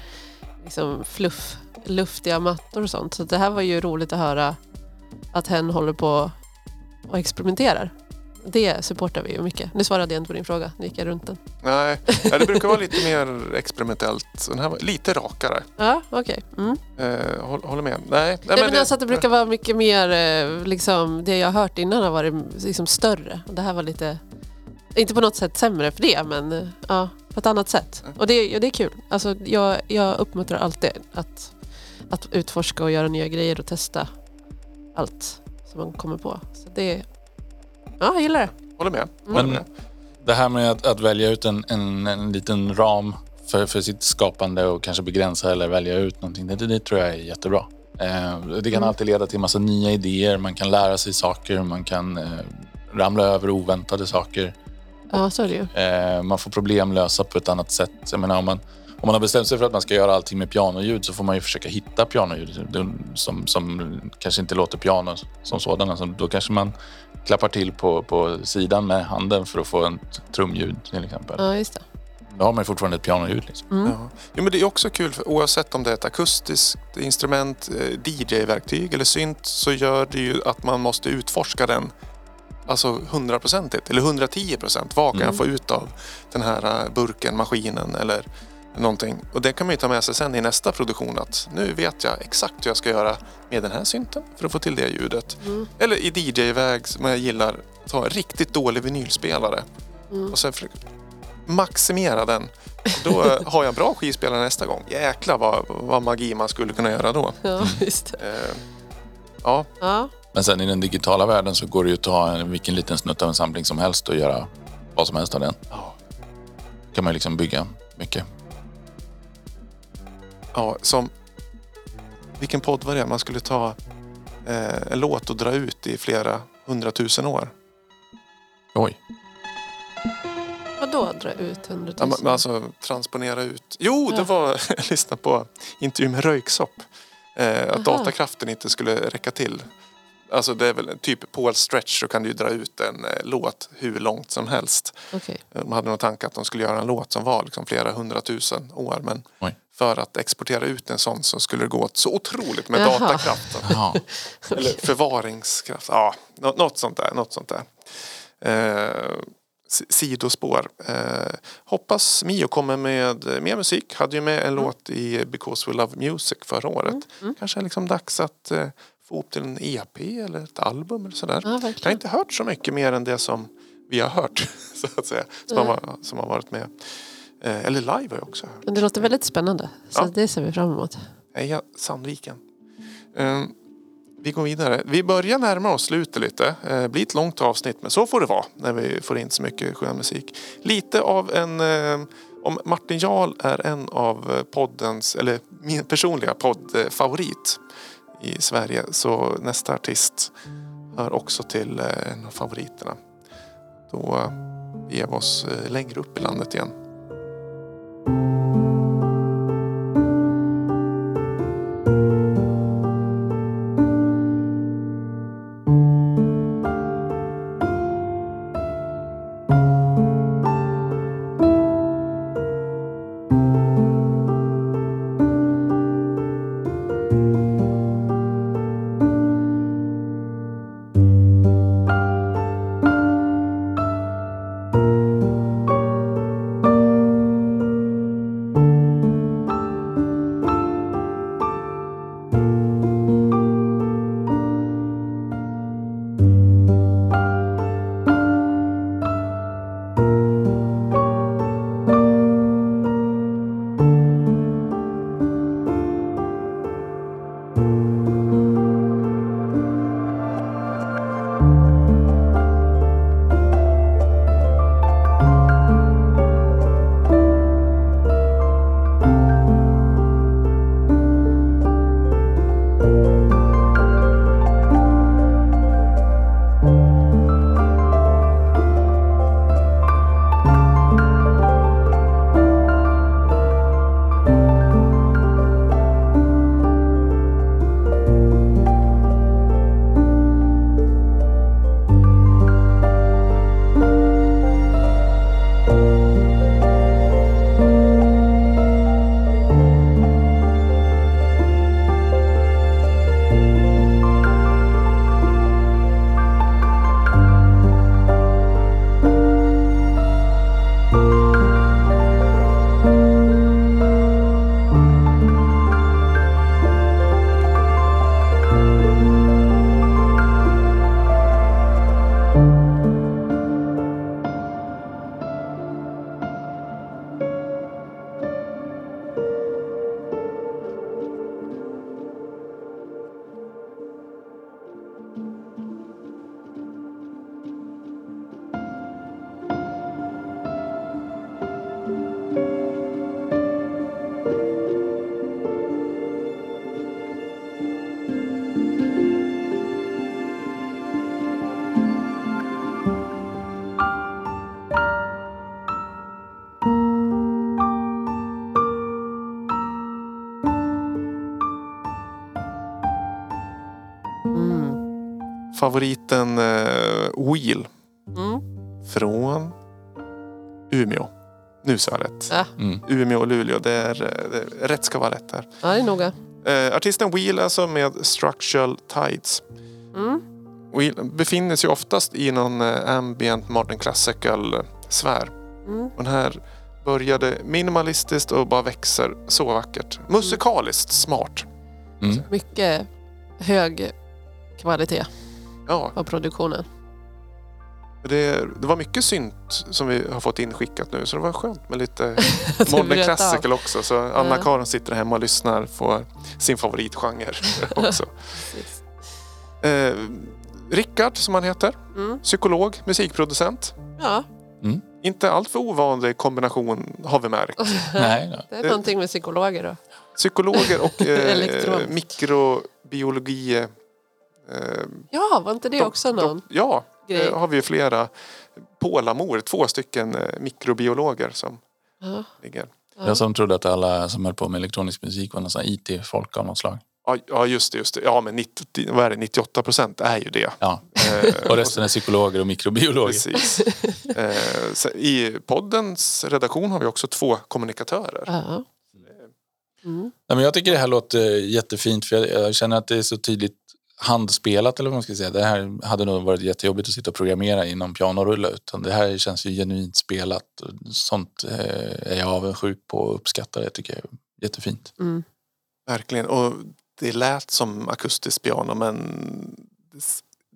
liksom, fluff, luftiga mattor och sånt. Så det här var ju roligt att höra att hen håller på och experimenterar. Det supportar vi ju mycket. Nu svarade jag inte på din fråga, nu gick jag runt den. Nej, ja, det brukar vara lite mer experimentellt. Den här var lite rakare. Ja, okej. Mm. Eh, håll, håller med. Nej, nej, Nej, men alltså att det brukar vara mycket mer, eh, liksom, det jag har hört innan har varit liksom större. Och Det här var lite, inte på något sätt sämre för det, men eh, ja, på ett annat sätt. Och det, ja, det är kul. Alltså, jag, jag uppmuntrar alltid att, att utforska och göra nya grejer och testa allt som man kommer på. Så det, ja, jag gillar det. Håller med. Håller Men med. det här med att, att välja ut en, en, en liten ram för, för sitt skapande och kanske begränsa eller välja ut någonting, det, det tror jag är jättebra. Eh, det kan Mm. alltid leda till massa nya idéer, man kan lära sig saker, man kan eh, ramla över oväntade saker. Ja, så är det ju. Eh, man får problem lösa på ett annat sätt. Jag menar, om, man, om man har bestämt sig för att man ska göra allting med pianoljud så får man ju försöka hitta pianoljud som, som kanske inte låter piano som sådana. Så då kanske man klappar till på, på sidan med handen för att få en trumljud till exempel. Ja, just det. Då har man ju fortfarande ett pianoljud. Liksom. Ja. Jo, men det är också kul, för oavsett om det är ett akustiskt instrument, eh, DJ-verktyg eller synt så gör det ju att man måste utforska den alltså hundraprocentigt eller 110 procent. Vad kan jag få ut av den här eh, burken, maskinen eller någonting. Och det kan man ju ta med sig sen i nästa produktion att nu vet jag exakt hur jag ska göra med den här synten för att få till det ljudet. Eller i DJ-väg som jag gillar, ta en riktigt dålig vinylspelare och sen maximera den. Då eh, har jag en bra skivspelare nästa gång. Jäklar vad, vad magi man skulle kunna göra då. Ja, just det. Eh, ja, Ja, Men sen i den digitala världen så går det ju att ta en, vilken liten snutt av en samling som helst och göra vad som helst av den. kan man ju liksom bygga mycket. Ja, som... Vilken podd var det? Man skulle ta eh, en låt och dra ut i flera hundratusen år. Oj. vadå dra ut 100 Ja, 000? men alltså transponera ut. Jo, det Ja. var, jag lyssnade på intervju med Röyksopp. Eh, att Aha. datakraften inte skulle räcka till. Alltså det är väl typ på ett stretch så kan du ju dra ut en eh, låt hur långt som helst. Okej. De hade nog tanke att de skulle göra en låt som var liksom flera hundratusen år. Men Oj. För att exportera ut en sån så skulle det gå åt så otroligt med Jaha. datakraft. Jaha. Eller förvaringskraft. Ja, nå- något sånt där. Något sånt där. Eh, si- sidospår. Eh, hoppas Mio kommer med mer musik. Hade ju med en låt i Because We Love Music förra året. Kanske är liksom dags att eh, få ihop till en EP eller ett album eller sådär. Ja, Jag har inte hört så mycket mer än det som vi har hört. Så att säga. Som, har, som har varit med. Eh, eller live har jag också hört. Men det låter väldigt spännande. Så Ja. det ser vi fram emot. Heja Sandviken. Eh, vi går vidare. Vi börjar närma oss slutet lite. Det blir ett långt avsnitt men så får det vara när vi får in så mycket skön musik. Lite av en... Eh, om Martin Jarl är en av eh, poddens, eller min personliga poddfavorit i Sverige så nästa artist hör också till eh, en av favoriterna. Då eh, ger vi oss eh, längre upp i landet igen. Jag rätt. Ja. Mm. Umeå och Luleå. Det är, det, rätt ska vara rätt här. ja, det är noga. Eh, artisten Wheel alltså med Structural Tides. Mm. Wheel befinner sig oftast i någon eh, ambient modern classical eh. Mm. Och den här började minimalistiskt och bara växer så vackert. Musikaliskt smart. Mm. Mycket hög kvalitet Ja, på produktionen. Det, det var mycket synt som vi har fått inskickat nu så det var skönt med lite modern classical också. Så Anna-Karin sitter hemma och lyssnar på sin favoritgenre också. Eh, Rickard som han heter, Mm. psykolog, musikproducent. Ja, Inte allt för ovanlig kombination har vi märkt. Nej, det är någonting med psykologer då. Psykologer och eh, mikrobiologi. Eh, Ja, var inte det också någon? ja, grej? det har vi ju flera Pålamor, två stycken eh, mikrobiologer som Ja. ligger. Jag som trodde att alla som höll på med elektronisk musik var IT-folk av något slag. Ja, ja just det, just det. Ja men 90, vad är det, 98 procent är ju det. Ja. Eh, Och resten är psykologer och mikrobiologer. Precis. Eh, I poddens redaktion har vi också två kommunikatörer. Ja. Nej, men jag tycker det här låter jättefint för jag, jag känner att det är så tydligt handspelat eller vad man ska säga. Det här hade nog varit jättejobbigt att sitta och programmera i någon pianorulle utan det här känns ju genuint spelat. Och Sånt eh, är jag avundsjuk på och uppskattar det tycker jag är jättefint. Mm. Verkligen. Och det lät som akustiskt piano men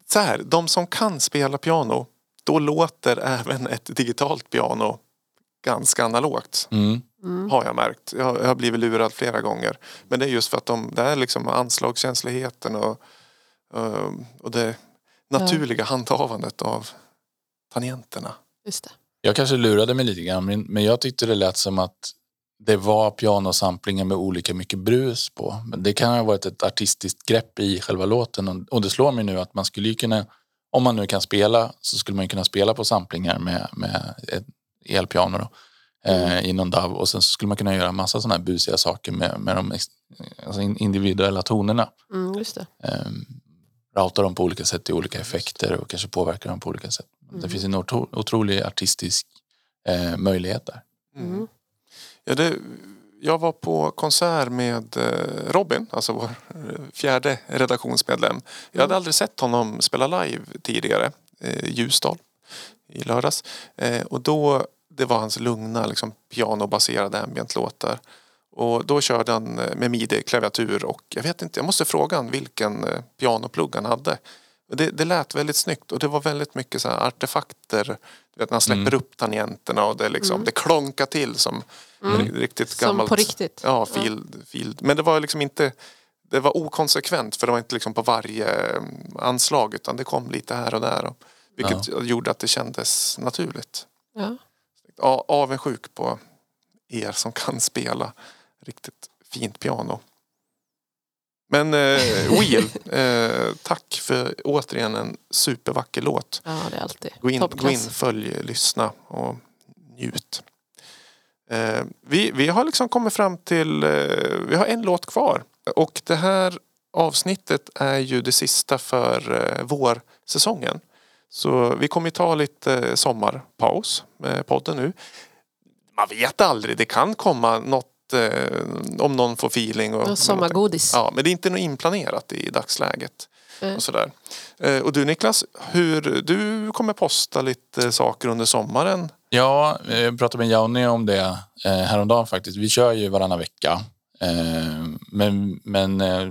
så här, de som kan spela piano, då låter även ett digitalt piano ganska analogt. Mm. Har jag märkt. Jag, har blivit lurad flera gånger. Men det är just för att de, det är liksom anslagskänsligheten och, och det naturliga handhavandet av tangenterna. Just det. Jag kanske lurade mig lite grann men, jag tyckte det lät som att det var pianosamplingar med olika mycket brus på. Men det kan ha varit ett artistiskt grepp i själva låten och, det slår mig nu att man skulle ju kunna, om man nu kan spela så skulle man kunna spela på samplingar med, med ett elpiano då, eh, i någon DAW och sen så skulle man kunna göra massa sådana här busiga saker med, med de alltså in- individuella tonerna. Mm, just det. Eh, routa dem på olika sätt i olika effekter och kanske påverka dem på olika sätt. Det finns en otro, otrolig artistisk eh, möjlighet där. Mm. Ja, det, jag var på konsert med eh, Robin, alltså vår eh, fjärde redaktionsmedlem. Jag hade aldrig sett honom spela live tidigare eh, i Ljusdal i lördags. Eh, och då, det var hans lugna liksom, pianobaserade ambient-låtar. Och då körde han eh, med midi-klaviatur och jag vet inte, jag måste fråga han vilken eh, pianoplugg han hade. Det, det lät väldigt snyggt och det var väldigt mycket så här artefakter. Du vet när han släpper Mm. upp tangenterna och det, liksom, det klonkar till som riktigt Som gammalt. på riktigt. Ja, field, field. Men det var liksom inte det var okonsekvent för det var inte liksom på varje eh, anslag utan det kom lite här och där. Och, vilket gjorde att det kändes naturligt. Ja. Ja, avundsjuk på er som kan spela riktigt fint piano. Men eh, Wheel, eh, tack för återigen en supervacker låt. ja, det är alltid Gå in, gå in följ, lyssna och njut. Eh, vi, vi har liksom kommit fram till, eh, vi har en låt kvar. Och det här avsnittet är ju det sista för eh, vårsäsongen. Så vi kommer ta lite sommarpaus med podden nu. Man vet aldrig, det kan komma något eh, om någon får feeling. Och, Och sommargodis. Ja, men det är inte något inplanerat i dagsläget. Nej. Och, sådär. Eh, och du Niklas, hur, du kommer posta lite saker under sommaren. Ja, jag pratade med Jonny om det eh, häromdagen faktiskt. Vi kör ju varannan vecka. Eh, men men eh,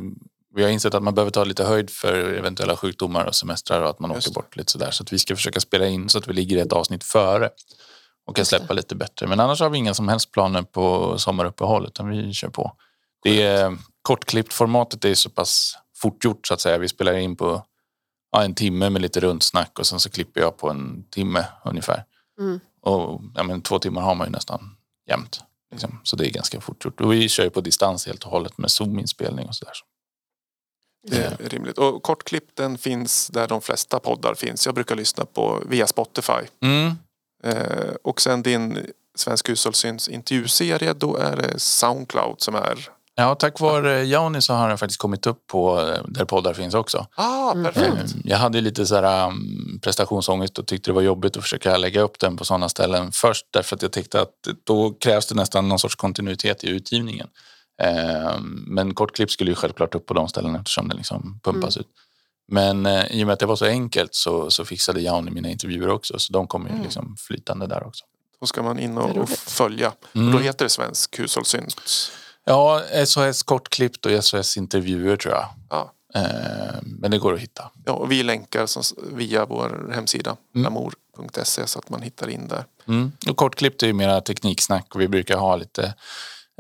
vi har insett att man behöver ta lite höjd för eventuella sjukdomar och semestrar och att man Just åker bort lite sådär. Så att vi ska försöka spela in så att vi ligger ett avsnitt före och kan släppa lite bättre. Men annars har vi inga som helst planer på sommaruppehåll utan vi kör på. Det är kortklippt formatet är så pass fortgjort så att säga. Vi spelar in på ja, en timme med lite rundsnack och sen så klipper jag på en timme ungefär. Mm. Och ja, men två timmar har man ju nästan jämt. Liksom. Så det är ganska fort gjort. Och vi kör ju på distans helt och hållet med Zoom-inspelning och sådär. Det är rimligt. Och kortklipp den finns där de flesta poddar finns. Jag brukar lyssna på via Spotify. Mm. Eh, och sen din Svensk hushållssyns intervjuserie, då är det Soundcloud som är... Ja, tack vare Jani så har den faktiskt kommit upp på eh, där poddar finns också. Ah, Mm. Eh, perfekt! Jag hade lite så här, um, prestationsångest och tyckte det var jobbigt att försöka lägga upp den på sådana ställen först därför att jag tyckte att då krävs det nästan någon sorts kontinuitet i utgivningen. Eh, Men kortklipp skulle ju självklart upp på de ställena eftersom den liksom pumpas ut. Men eh, i och med att det var så enkelt så, så fixade Jani mina intervjuer också så de kommer ju liksom flytande där också. Då ska man in och, och följa. Mm. Och då heter det Svensk hushållssyns. Ja, SOS kortklippt och SOS intervjuer tror jag. Ja. Eh, Men det går att hitta. Ja, och vi länkar som, via vår hemsida, Mm. lamour.se, så att man hittar in där. Mm. Och kortklippt är ju mera tekniksnack och vi brukar ha lite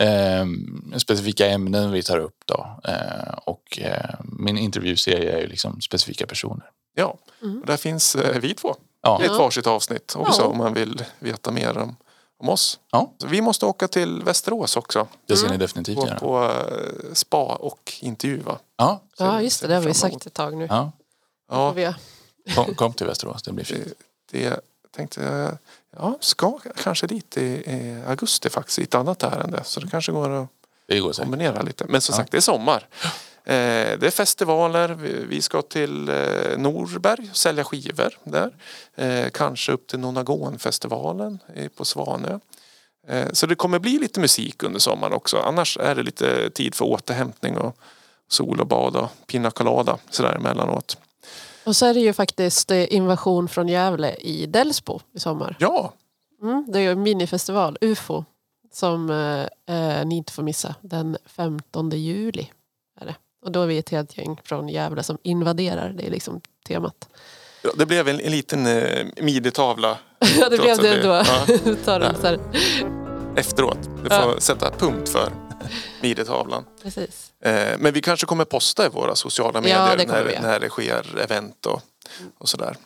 eh, specifika ämnen vi tar upp då. Eh, och eh, min intervjuserie är ju liksom specifika personer. Ja, Mm. och där finns eh, vi två. Ja, I ett varsitt avsnitt också Ja. om man vill veta mer om, om oss. ja Så vi måste åka till Västerås också. det ska ni definitivt göra. på eh, spa och intervju va? Ja, Ja, just det. Det har vi sagt ett tag nu. ja. Ja, Kom, kom till Västerås, det blir fint. det, det tänkte jag, ja, ska kanske dit i, augusti faktiskt i ett annat ärende. Så det kanske går att Det går säkert. kombinera lite. Men som Ja. sagt, det är sommar. Eh, det är festivaler. Vi, ska till eh, Norberg och sälja skivor där. Eh, kanske upp till Nonagonfestivalen på Svanö. Eh, så det kommer bli lite musik under sommaren också. Annars är det lite tid för återhämtning och sol och bad och pina colada sådär emellanåt. Och så är det ju faktiskt eh, Invasion från Gävle i Delsbo i sommar. Ja, Mm, det är ju en minifestival, UFO, som eh, eh, ni inte får missa. Den 15 juli är det. Och då är vi ett helt gäng från Gävle som invaderar. Det är liksom temat. Ja, det blev en, en liten eh, midjetavla ja, det blev det ändå. ja. Efteråt. Du får sätta punkt för midjetavlan. Precis. Eh, men vi kanske kommer posta i våra sociala medier Ja, när, när det sker event och, och sådär.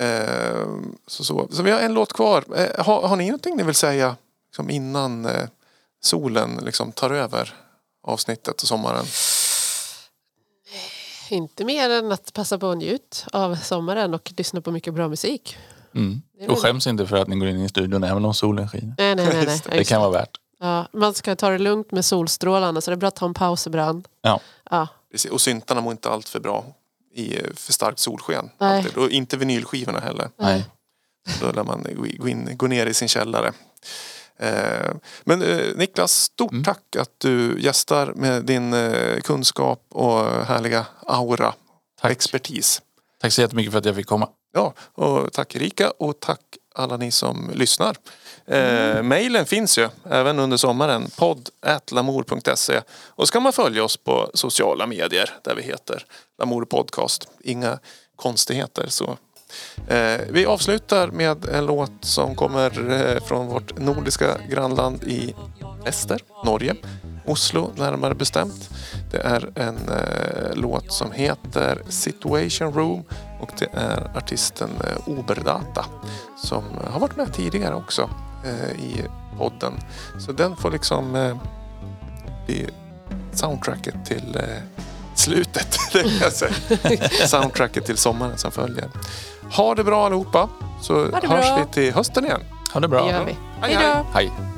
Eh, så, så. så vi har en låt kvar. Eh, har, har ni någonting ni vill säga liksom innan eh, solen liksom tar över avsnittet och sommaren? Inte mer än att passa på att njut av sommaren och lyssna på mycket bra musik. Mm. Och skäms inte för att ni går in i studion även om solen skiner. Nej, nej, nej. nej. Det kan vara värt. Ja, man ska ta det lugnt med solstrålarna så det är bra att ta en paus ibland. Ja. Ja, Precis. Och syntarna mår inte allt för bra i eh, för starkt solsken. Nej. Alltid. Och inte vinylskivorna heller. Nej. Då lär man gå, in, gå ner i sin källare. Eh, men eh, Niklas, stort Mm. tack att du gästar med din kunskap och härliga aura och Tack. expertis. Tack så jättemycket för att jag fick komma. Ja, och tack Erika och tack alla ni som lyssnar. Eh, Mailen finns ju även under sommaren. podd.lamour.se Och så kan man följa oss på sociala medier där vi heter Lamour Podcast. Inga konstigheter. Så. Eh, vi avslutar med en låt som kommer eh, från vårt nordiska grannland i väster, Norge. Oslo närmare bestämt. Det är en eh, låt som heter Situation Room och det är artisten eh, Oberdata som eh, har varit med tidigare också eh, i podden. Så den får liksom eh, bli soundtracket till eh, slutet. det soundtracket till sommaren som följer. Ha det bra allihopa så det hörs bra. vi till hösten igen. Ha det det bra. gör vi. Hej, Hej då! hej.